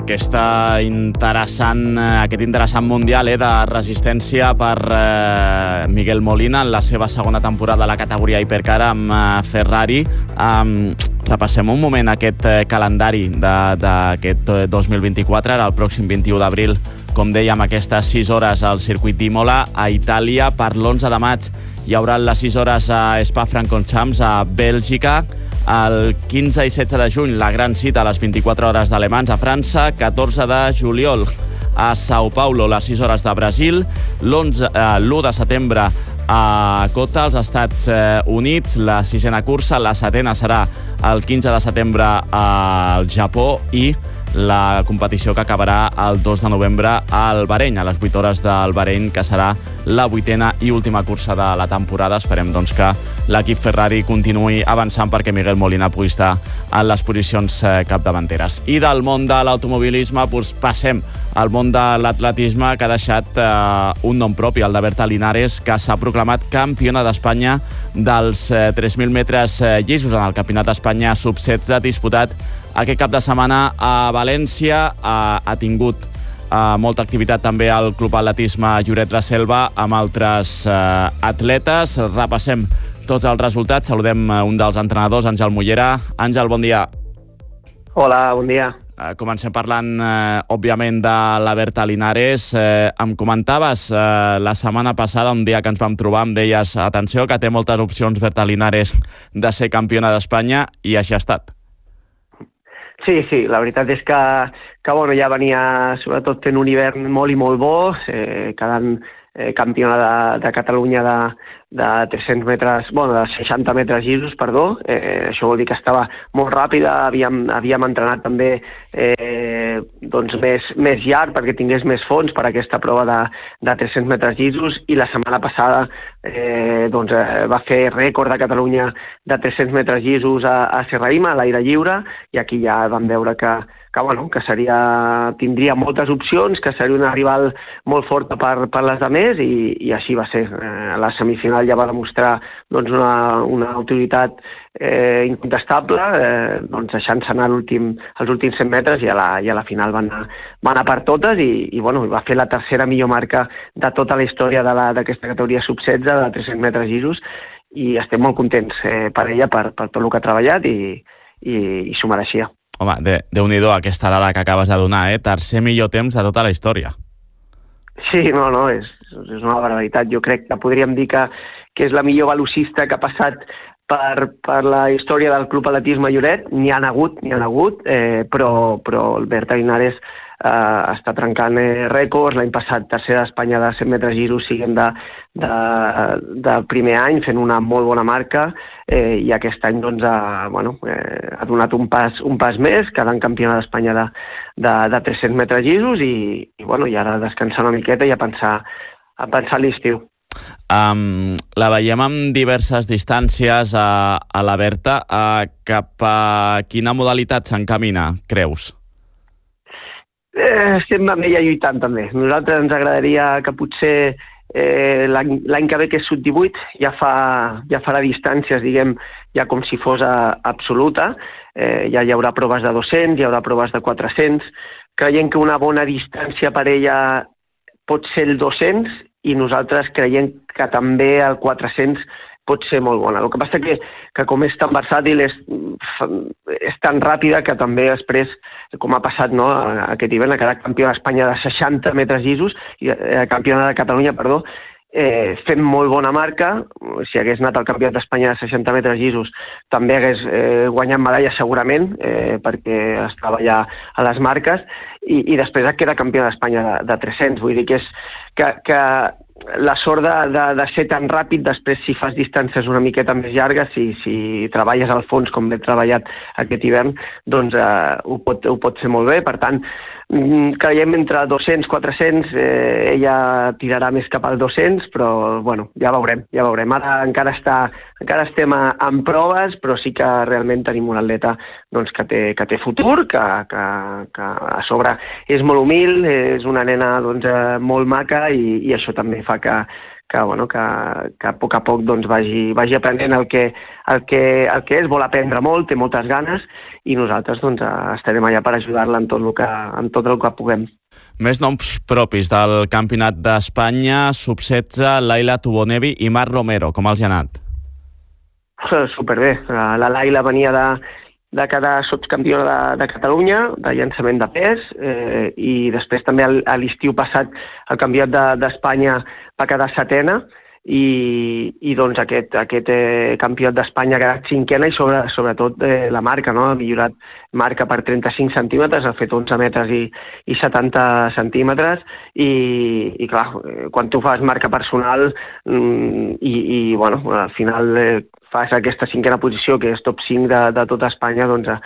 S1: aquesta interessant, eh, aquest interessant mundial eh, de resistència per eh, Miguel Molina en la seva segona temporada a la categoria hipercar amb eh, Ferrari. Um, repassem un moment aquest eh, calendari d'aquest eh, 2024, ara el pròxim 21 d'abril, com dèiem, aquestes 6 hores al circuit d'Imola a Itàlia per l'11 de maig. Hi haurà les 6 hores a Spa-Francorchamps a Bèlgica, el 15 i 16 de juny, la gran cita a les 24 hores d'Alemans a França, 14 de juliol a Sao Paulo, les 6 hores de Brasil, l'11, eh, l'1 de setembre a Cota, als Estats eh, Units, la sisena cursa, la setena serà el 15 de setembre al Japó i la competició que acabarà el 2 de novembre al Bahrein, a les 8 hores del Bahrein, que serà la vuitena i última cursa de la temporada. Esperem doncs, que l'equip Ferrari continuï avançant perquè Miguel Molina pugui estar en les posicions eh, capdavanteres. I del món de l'automobilisme doncs, passem al món de l'atletisme que ha deixat eh, un nom propi, el de Berta Linares, que s'ha proclamat campiona d'Espanya dels eh, 3.000 metres eh, llisos en el Campionat d'Espanya sub-16 disputat aquest cap de setmana a València. Ha, ha tingut eh, molta activitat també al Club Atletisme Lloret la Selva amb altres eh, atletes. Repassem tots els resultats. Saludem eh, un dels entrenadors, Àngel Mollera. Àngel, bon dia.
S13: Hola, bon dia.
S1: Eh, comencem parlant, eh, òbviament, de la Berta Linares. Eh, em comentaves eh, la setmana passada, un dia que ens vam trobar, em deies, atenció, que té moltes opcions Berta Linares de ser campiona d'Espanya, i així ha estat.
S13: Sí, sí, la veritat és que, que bueno, ja venia sobretot fent un hivern molt i molt bo, eh, quedant eh, campiona de, de Catalunya de, de 300 metres, bueno, de 60 metres llisos, perdó. Eh, això vol dir que estava molt ràpida, havíem, havíem entrenat també eh, doncs més, més llarg perquè tingués més fons per aquesta prova de, de 300 metres llisos i la setmana passada eh, doncs, eh, va fer rècord de Catalunya de 300 metres llisos a, a Serraïma, a l'aire lliure, i aquí ja vam veure que, que, bueno, que seria, tindria moltes opcions, que seria una rival molt forta per, per les de més i, i així va ser. Eh, la semifinal ja va demostrar doncs, una, una autoritat eh, incontestable, eh, doncs, deixant-se anar l'últim- els últims 100 metres i a la, i a la final van anar, van anar per totes i, i bueno, va fer la tercera millor marca de tota la història d'aquesta categoria sub-16 de 300 metres llisos i estem molt contents eh, per ella, per, per tot el que ha treballat i, i, i s'ho mereixia.
S1: Home, déu nhi aquesta dada que acabes de donar, eh? Tercer millor temps de tota la història.
S13: Sí, no, no, és, és una barbaritat. Jo crec que podríem dir que, que és la millor velocista que ha passat per, per la història del Club Atletisme Lloret. N'hi han hagut, n'hi han hagut, eh, però, però el Berta Linares eh, està trencant eh, rècords. L'any passat tercera d'Espanya de 100 metres giros, siguem de, de, de primer any, fent una molt bona marca eh, i aquest any doncs, ha, bueno, eh, ha donat un pas, un pas més, quedant campiona d'Espanya de, de, de 300 metres giros i, i, bueno, i ara descansar una miqueta i a pensar, a pensar l'estiu.
S1: Um, la veiem amb diverses distàncies a, a la Berta. Uh, cap a quina modalitat s'encamina, creus?
S13: Eh, estem amb ella lluitant també. Nosaltres ens agradaria que potser eh, l'any que ve, que és sub-18, ja, fa, ja farà distàncies, diguem, ja com si fos a, absoluta. Eh, ja hi haurà proves de 200, hi haurà proves de 400. Creiem que una bona distància per ella pot ser el 200 i nosaltres creiem que també el 400 pot ser molt bona. El que passa que, que com és tan versàtil, és, és tan ràpida que també després, com ha passat no, aquest hivern, ha quedat campió d'Espanya de 60 metres llisos, i eh, campiona de Catalunya, perdó, eh, fent molt bona marca, si hagués anat al campionat d'Espanya de 60 metres llisos també hagués eh, guanyat medalla segurament, eh, perquè estava ja a les marques, i, i després queda campió d'Espanya de, de 300, vull dir que és que, que la sort de, de, de ser tan ràpid, després si fas distàncies una miqueta més llargues, si, si treballes al fons com he treballat aquest hivern, doncs eh, ho, pot, ho pot fer molt bé. Per tant, creiem entre 200 400, eh, ella tirarà més cap al 200, però bueno, ja veurem, ja veurem. Ara encara, està, encara estem en proves, però sí que realment tenim un atleta doncs, que, té, que té futur, que, que, que a sobre és molt humil, és una nena doncs, eh, molt maca i, i això també fa que, que, bueno, que, que a poc a poc doncs, vagi, vagi aprenent el que, el, que, el que és, vol aprendre molt, té moltes ganes i nosaltres doncs, estarem allà per ajudar-la en, tot el que, en tot el que puguem.
S1: Més noms propis del Campionat d'Espanya, sub-16, Laila Tubonevi i Marc Romero. Com els hi ha anat?
S13: Superbé. La Laila venia de, de quedar subcampiona de, de Catalunya, de llançament de pes, eh, i després també al- a l'estiu passat el campionat d'Espanya va quedar setena, i, i doncs aquest, aquest eh, campionat d'Espanya ha quedat cinquena i sobre, sobretot eh, la marca, no? ha millorat marca per 35 centímetres, ha fet 11 metres i, i 70 centímetres i, i clar, eh, quan tu fas marca personal mm, i, i bueno, al final eh, fas aquesta cinquena posició, que és top 5 de, de tota Espanya, doncs eh,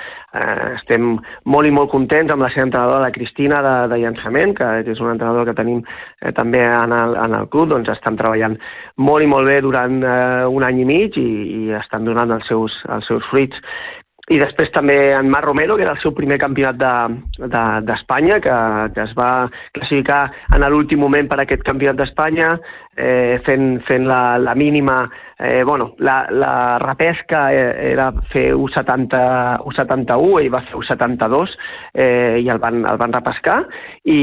S13: estem molt i molt contents amb la seva entrenadora, la Cristina, de, de llançament, que és una entrenadora que tenim eh, també en el, en el club, doncs estan treballant molt i molt bé durant eh, un any i mig i, i estan donant els seus, els seus fruits. I després també en Marc Romero, que era el seu primer campionat d'Espanya, de, de, que, que es va classificar en l'últim moment per aquest campionat d'Espanya, eh, fent, fent la, la mínima, eh, bueno, la, la repesca eh, era fer 1,70 1,71, ell va fer 1,72 eh, i el van, el van repescar i,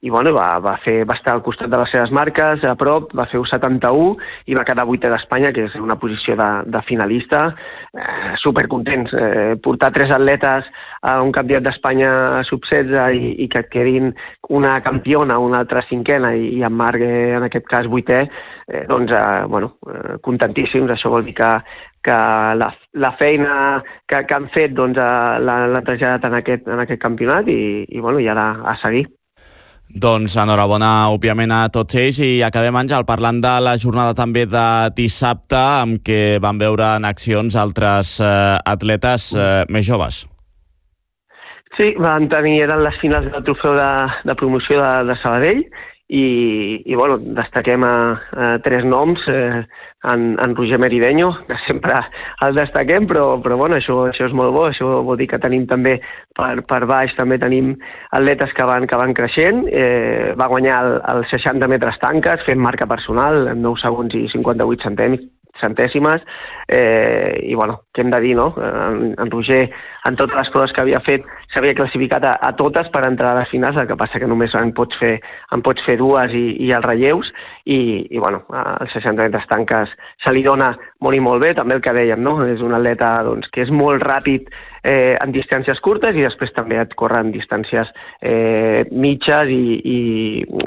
S13: i bueno, va, va, fer, va estar al costat de les seves marques, a prop, va fer 1,71 i va quedar vuitè d'Espanya, que és una posició de, de finalista, eh, supercontents. Eh, portar tres atletes a un campionat d'Espanya sub-16 i, i que et quedin una campiona, una altra cinquena i, i en Marc eh, en aquest cas vuitè, eh, doncs eh, bueno, eh, contentíssims, això vol dir que, que la, la feina que, que han fet doncs, eh, l'ha- l'han traslladat en aquest, en aquest campionat i, i, bueno, i ara a seguir.
S1: Doncs enhorabona, òbviament, a tots ells i acabem, Àngel, parlant de la jornada també de dissabte, amb què van veure en accions altres eh, atletes eh, més joves.
S13: Sí, van tenir, eren les finals del trofeu de, de promoció de, de Sabadell i, i bueno, destaquem a, a tres noms, eh, en, en Roger Merideño, que sempre el destaquem, però, però bueno, això, això és molt bo, això vol dir que tenim també per, per baix, també tenim atletes que van, que van creixent, eh, va guanyar el, el 60 metres tanques fent marca personal en 9 segons i 58 centèmics centèsimes eh, i bueno, que hem de dir, no? En, en Roger, en totes les proves que havia fet, s'havia classificat a, a totes per entrar a les finals, el que passa que només en pots fer, en pots fer dues i, i els relleus, i, i bueno, als 60 metres tanques se li dona molt i molt bé, també el que dèiem, no? És un atleta doncs, que és molt ràpid eh, en distàncies curtes i després també et corre en distàncies eh, mitges i, i,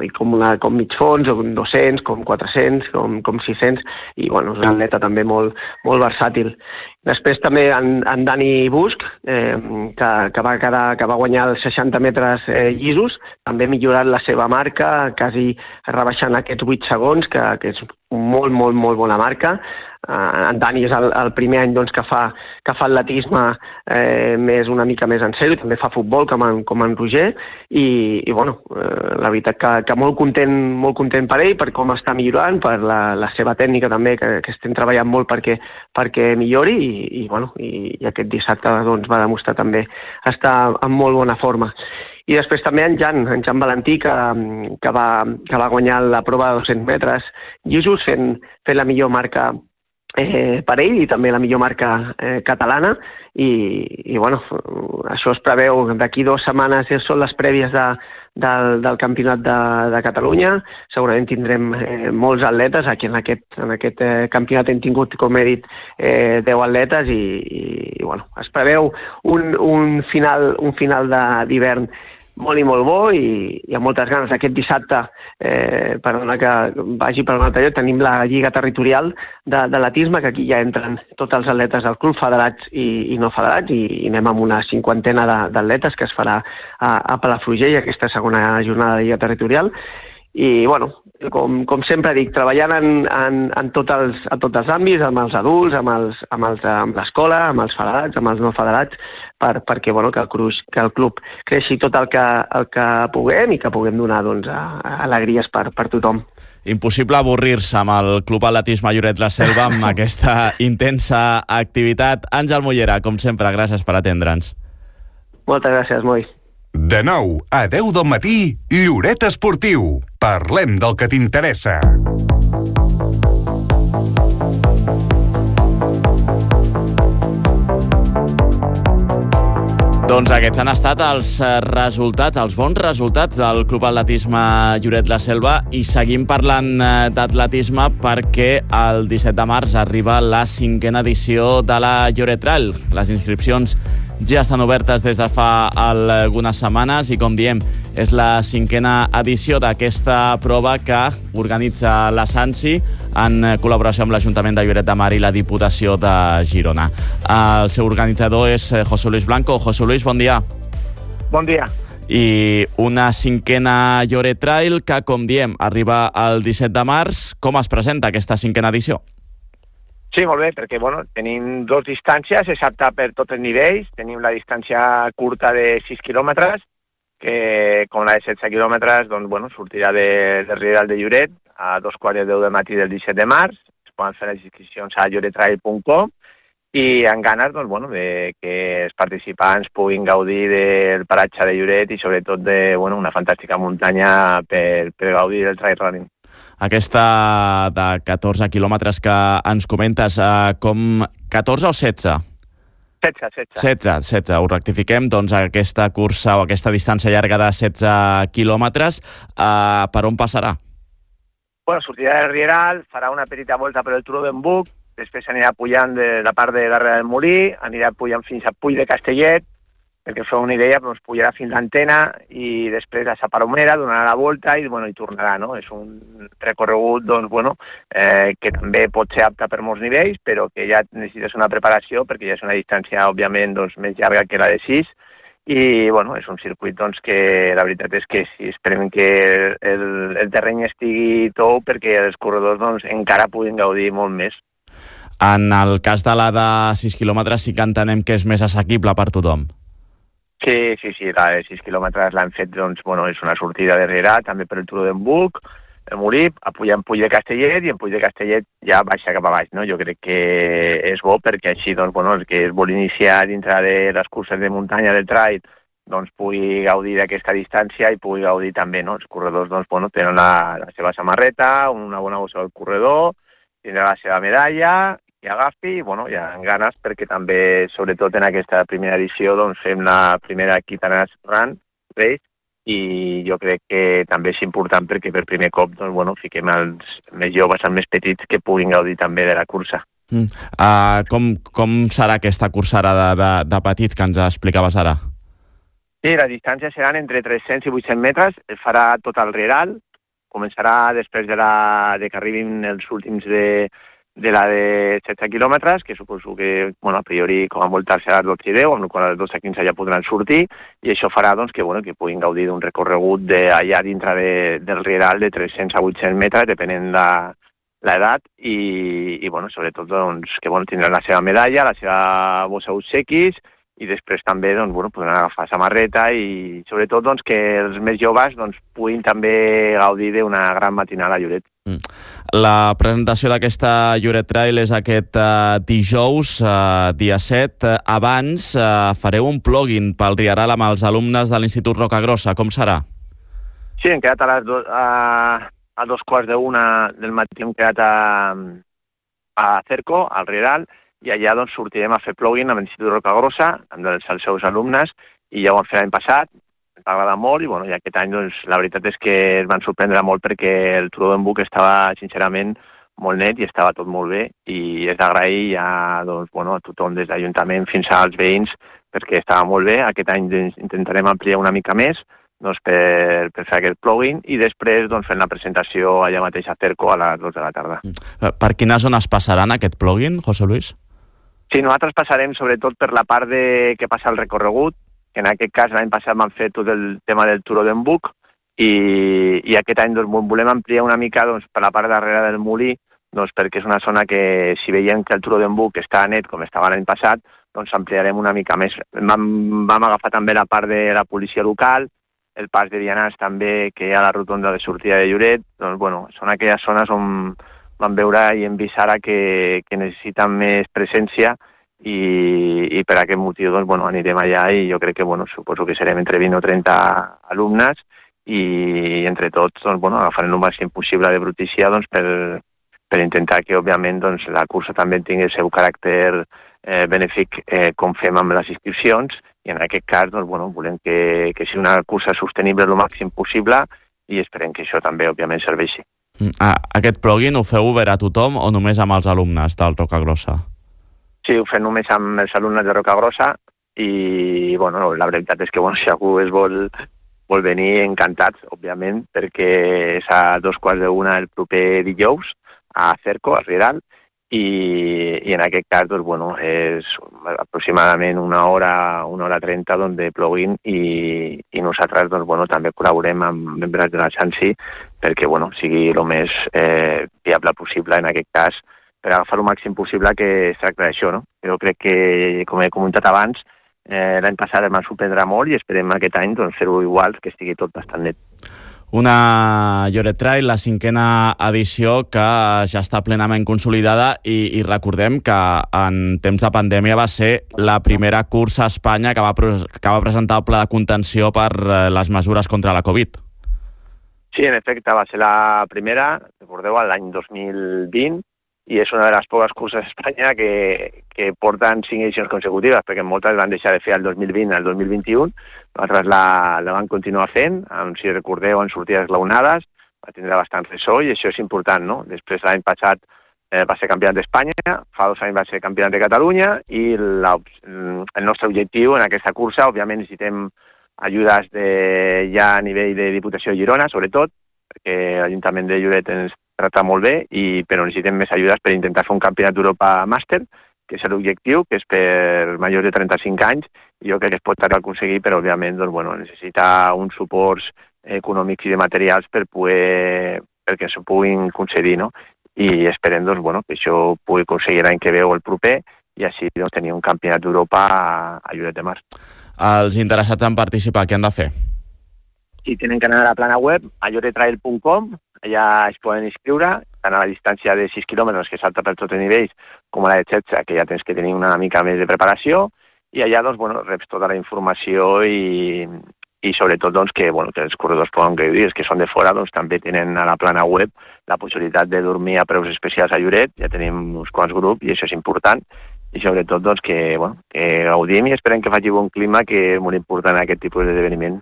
S13: i com, una, com mig fons, o com 200, com 400, com, com 600, i bueno, és un atleta també molt, molt versàtil. Després també en, en Dani Busc, eh, que, que, va quedar, que va guanyar els 60 metres eh, llisos, també ha millorat la seva marca, quasi rebaixant aquests 8 segons, que, que és molt, molt, molt bona marca. Uh, en Dani és el, el primer any doncs, que fa, que fa atletisme eh, més una mica més en sèrio, també fa futbol com en, com en Roger i, i bueno, eh, la veritat que, que molt content, molt content per ell, per com està millorant, per la, la seva tècnica també, que, que estem treballant molt perquè, perquè millori i, i, bueno, i, i aquest dissabte doncs, va demostrar també estar en molt bona forma. I després també en Jan, en Jan Valentí, que, que, va, que va guanyar la prova de 200 metres llisos fent, fent la millor marca eh, per ell i també la millor marca eh, catalana i, i bueno, això es preveu d'aquí dues setmanes són les prèvies de, del, del Campionat de, de Catalunya. Segurament tindrem eh, molts atletes. Aquí en aquest, en aquest eh, campionat hem tingut, com he dit, eh, 10 atletes i, i, i bueno, es preveu un, un final, un final d'hivern molt i molt bo i, i amb moltes ganes. Aquest dissabte, eh, perdona que vagi per un altre lloc, tenim la Lliga Territorial de- d'atletisme, que aquí ja entren tots els atletes del club, federats i, i no federats, i, i anem amb una cinquantena de- d'atletes que es farà a, a Palafrugell, aquesta segona jornada de Lliga Territorial. I, bueno, com, com sempre dic, treballant en, en, en, tots els, en tots els àmbits, amb els adults, amb els- amb els- amb l'escola, amb, els federats, amb els no federats, per, perquè bueno, que, el cruix, que el club creixi tot el que, el que puguem i que puguem donar doncs, a, a alegries per, per tothom.
S1: Impossible avorrir-se amb el Club Atletisme Lloret la Selva amb aquesta intensa activitat. Àngel Mollera, com sempre, gràcies per atendre'ns.
S13: Moltes gràcies, Moi.
S2: De 9 a 10 del matí, Lloret Esportiu. Parlem del que t'interessa.
S1: Doncs aquests han estat els eh, resultats, els bons resultats del Club Atletisme Lloret la Selva i seguim parlant eh, d'atletisme perquè el 17 de març arriba la cinquena edició de la Lloret Trail. Les inscripcions ja estan obertes des de fa algunes setmanes i, com diem, és la cinquena edició d'aquesta prova que organitza la Sansi en col·laboració amb l'Ajuntament de Lloret de Mar i la Diputació de Girona. El seu organitzador és eh, José Luis Blanco. José Luis, bon dia.
S14: Bon dia.
S1: I una cinquena Lloret Trail que, com diem, arriba el 17 de març. Com es presenta aquesta cinquena edició?
S14: Sí, molt bé, perquè bueno, tenim dos distàncies, és apta per tots els nivells. Tenim la distància curta de 6 quilòmetres, que com la de 16 quilòmetres doncs, bueno, sortirà de, de Riedal de Lloret a dos quarts de deu de matí del 17 de març. Es poden fer les inscripcions a lloretrail.com i amb ganes doncs, bueno, de que els participants puguin gaudir del paratge de Lloret i sobretot de bueno, una fantàstica muntanya per, per gaudir del trail running.
S1: Aquesta de 14 quilòmetres que ens comentes, eh, com 14 o 16?
S14: 16, 16.
S1: 16, 16, ho rectifiquem, doncs aquesta cursa o aquesta distància llarga de 16 quilòmetres, eh, per on passarà?
S14: Bueno, sortirà del Rieral, farà una petita volta per el Turó d'en Buc, després anirà pujant de la part de darrere del Molí, anirà pujant fins a Puig de Castellet, perquè feu una idea, doncs pujarà fins l'antena i després a Saparomera, donarà la volta i, bueno, i tornarà, no? És un recorregut, doncs, bueno, eh, que també pot ser apte per molts nivells, però que ja necessites una preparació perquè ja és una distància, òbviament, doncs, més llarga que la de 6 i bueno, és un circuit doncs, que la veritat és que sí, esperem que el, el terreny estigui tou perquè els corredors doncs, encara puguin gaudir molt més.
S1: En el cas de la de 6 quilòmetres sí que entenem que és més assequible per tothom.
S14: Sí, sí, sí, la de 6 quilòmetres l'han fet, doncs, bueno, és una sortida de Rierà, també per el Turó d'en Buc, el Molí, a pujar en Puig de Castellet i en Puig de Castellet ja baixa cap a baix, no? Jo crec que és bo perquè així, doncs, bueno, el que es vol iniciar dintre de les curses de muntanya del trail doncs pugui gaudir d'aquesta distància i pugui gaudir també, no? Els corredors, doncs, bueno, tenen la, la seva samarreta, una bona bossa del corredor, tindrà la seva medalla i agafi, i bueno, hi ha ganes perquè també, sobretot en aquesta primera edició, doncs fem la primera Quitanas Run Race i jo crec que també és important perquè per primer cop doncs, bueno, fiquem els més joves, els més petits, que puguin gaudir també de la cursa.
S1: Mm. Uh, com, com serà aquesta cursara de, de, de petits que ens explicaves ara?
S14: Sí, les distàncies seran entre 300 i 800 metres, es farà tot el Rieral, començarà després de, la, de que arribin els últims de, de la de 16 quilòmetres, que suposo que, bueno, a priori, com a molt tard serà 12 i 10, amb la qual cosa 12 a 15 ja podran sortir, i això farà doncs, que, bueno, que puguin gaudir d'un recorregut de, allà dintre de, del Rieral de 300 a 800 metres, depenent de l'edat, i, i bueno, sobretot doncs, que bueno, tindran la seva medalla, la seva bossa obsequis, i després també doncs, bueno, podran agafar samarreta i sobretot doncs, que els més joves doncs, puguin també gaudir d'una gran matinada a Lloret.
S1: La presentació d'aquesta Lloret Trail és aquest uh, dijous, uh, dia 7. Uh, abans uh, fareu un plugin pel Riaral amb els alumnes de l'Institut Rocagrossa. Com serà?
S14: Sí, hem quedat a, les do, a, a dos quarts d'una del matí, hem quedat a, a Cerco, al Rieral, i allà doncs, sortirem a fer plugin amb l'Institut Rocagrossa, amb els, els seus alumnes, i ja ho vam fer l'any passat, ens va agradar molt, i, bueno, i aquest any doncs, la veritat és que es van sorprendre molt perquè el Turó d'en Buc estava, sincerament, molt net i estava tot molt bé, i és d'agrair ja doncs, bueno, a tothom des d'Ajuntament fins als veïns perquè estava molt bé. Aquest any doncs, intentarem ampliar una mica més, doncs, per, per fer aquest plugin i després doncs, fent la presentació allà mateix a Cerco a les 2 de la tarda.
S1: Eh, Per quines zones passaran aquest plugin, José Luis?
S14: Sí, nosaltres passarem sobretot per la part de que passa el recorregut, que en aquest cas l'any passat vam fer tot el tema del Turó d'en Buc i, i aquest any doncs, volem ampliar una mica doncs, per la part darrere del Molí doncs, perquè és una zona que si veiem que el Turó d'en Buc està net com estava l'any passat, doncs ampliarem una mica més. Vam, vam agafar també la part de la policia local, el pas de Dianàs també, que hi ha la rotonda de sortida de Lloret, doncs bueno, són aquelles zones on vam veure i hem vist ara que, que necessiten més presència i, i per aquest motiu doncs, bueno, anirem allà i jo crec que bueno, suposo que serem entre 20 o 30 alumnes i entre tots doncs, bueno, agafarem el màxim possible de brutícia doncs, per, per intentar que òbviament doncs, la cursa també tingui el seu caràcter eh, benèfic eh, com fem amb les inscripcions i en aquest cas doncs, bueno, volem que, que sigui una cursa sostenible el màxim possible i esperem que això també òbviament serveixi.
S1: Mm, Ah, aquest plugin ho feu obert a tothom o només amb els alumnes del Rocagrossa?
S14: Sí, ho fem només amb els alumnes de Rocagrossa i bueno, la veritat és que bueno, si algú es vol, vol venir encantats, òbviament, perquè és a dos quarts d'una el proper dijous a Cerco, a Rieral, i, i en aquest cas doncs, bueno, és aproximadament una hora, una hora trenta doncs, de plugin i, i nosaltres doncs, bueno, també col·laborem amb membres de la Xansi perquè bueno, sigui el més eh, viable possible en aquest cas per agafar el màxim possible que es tracta d'això. No? Jo crec que, com he comentat abans, eh, l'any passat em va sorprendre molt i esperem aquest any doncs, fer-ho igual, que estigui tot bastant net.
S1: Una Lloret Trail, la cinquena edició que ja està plenament consolidada i, i recordem que en temps de pandèmia va ser la primera cursa a Espanya que va, que va presentar el pla de contenció per eh, les mesures contra la Covid.
S14: Sí, en efecte, va ser la primera, recordeu, l'any 2020, i és una de les poques curses a Espanya que, que porten cinc edicions consecutives, perquè moltes van deixar de fer el 2020 al 2021, nosaltres la, la vam continuar fent, amb, si recordeu, en sortides glaonades, va tindre bastant ressò i això és important, no? Després l'any passat eh, va ser campionat d'Espanya, fa dos anys va ser campionat de Catalunya i la, el nostre objectiu en aquesta cursa, òbviament necessitem ajudes de, ja a nivell de Diputació de Girona, sobretot, perquè l'Ajuntament de Lloret ens tracta molt bé, i, però necessitem més ajudes per intentar fer un campionat d'Europa màster, que és l'objectiu, que és per majors de 35 anys, i jo crec que es pot aconseguir, però òbviament doncs, bueno, necessita uns suports econòmics i de materials per poder, perquè s'ho puguin concedir, no? I esperem doncs, bueno, que això pugui aconseguir l'any que ve o el proper, i així doncs, tenir un campionat d'Europa a, Lloret de Mar.
S1: Els interessats en participar, què han de fer?
S14: i tenen que anar a la plana web, a lloretrail.com, allà es poden inscriure, tant a la distància de 6 quilòmetres, que salta per tots els nivells, com a la de 16, que ja tens que tenir una mica més de preparació, i allà doncs, bueno, reps tota la informació i, i sobretot doncs, que, bueno, que els corredors poden gaudir, els que són de fora doncs, també tenen a la plana web la possibilitat de dormir a preus especials a Lloret, ja tenim uns quants grups i això és important, i sobretot doncs, que, bueno, que gaudim i esperem que faci bon clima, que és molt important aquest tipus d'esdeveniment.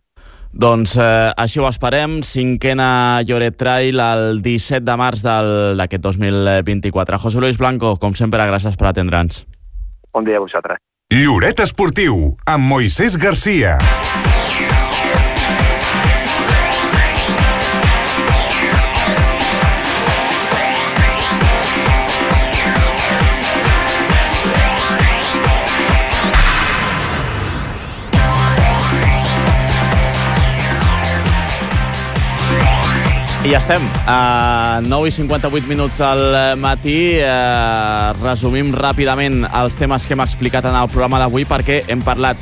S1: Doncs eh, així ho esperem. Cinquena Lloret Trail el 17 de març del- d'aquest 2024. José Luis Blanco, com sempre, gràcies per atendre'ns.
S14: Bon dia a vosaltres.
S2: Lloret Esportiu, amb Moisés Garcia.
S1: Estem. A 9 i 58 minuts del matí. Eh, resumim ràpidament els temes que hem explicat en el programa d'avui perquè hem parlat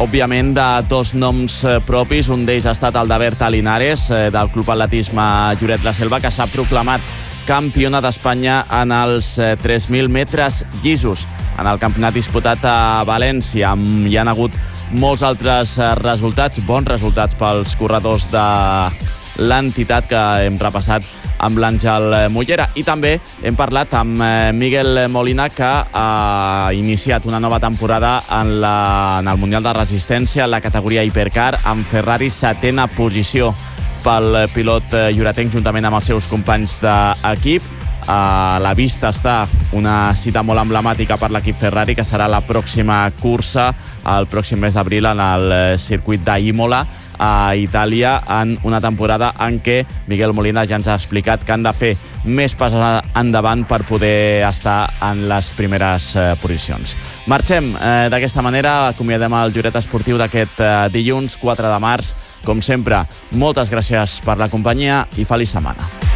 S1: òbviament, de dos noms eh, propis. Un d'ells ha estat el de Berta Linares, eh, del Club Atletisme Lloret la Selva, que s'ha proclamat campiona d'Espanya en els eh, 3.000 metres llisos en el campionat disputat a València. Hi han hagut molts altres eh, resultats, bons resultats pels corredors de l'entitat que hem repassat amb l'Àngel Mollera. I també hem parlat amb eh, Miguel Molina, que ha iniciat una nova temporada en, la, en el Mundial de Resistència en la categoria Hipercar, amb Ferrari setena posició pel pilot eh, lloretenc juntament amb els seus companys d'equip. A la vista està una cita molt emblemàtica per l'equip Ferrari, que serà la pròxima cursa el pròxim mes d'abril en el eh, circuit d'Imola a Itàlia en una temporada en què Miguel Molina ja ens ha explicat que han de fer més passes endavant per poder estar en les primeres eh, posicions. Marxem eh, d'aquesta manera, acomiadem el Lloret Esportiu d'aquest eh, dilluns 4 de març. Com sempre, moltes gràcies per la companyia i feliç setmana.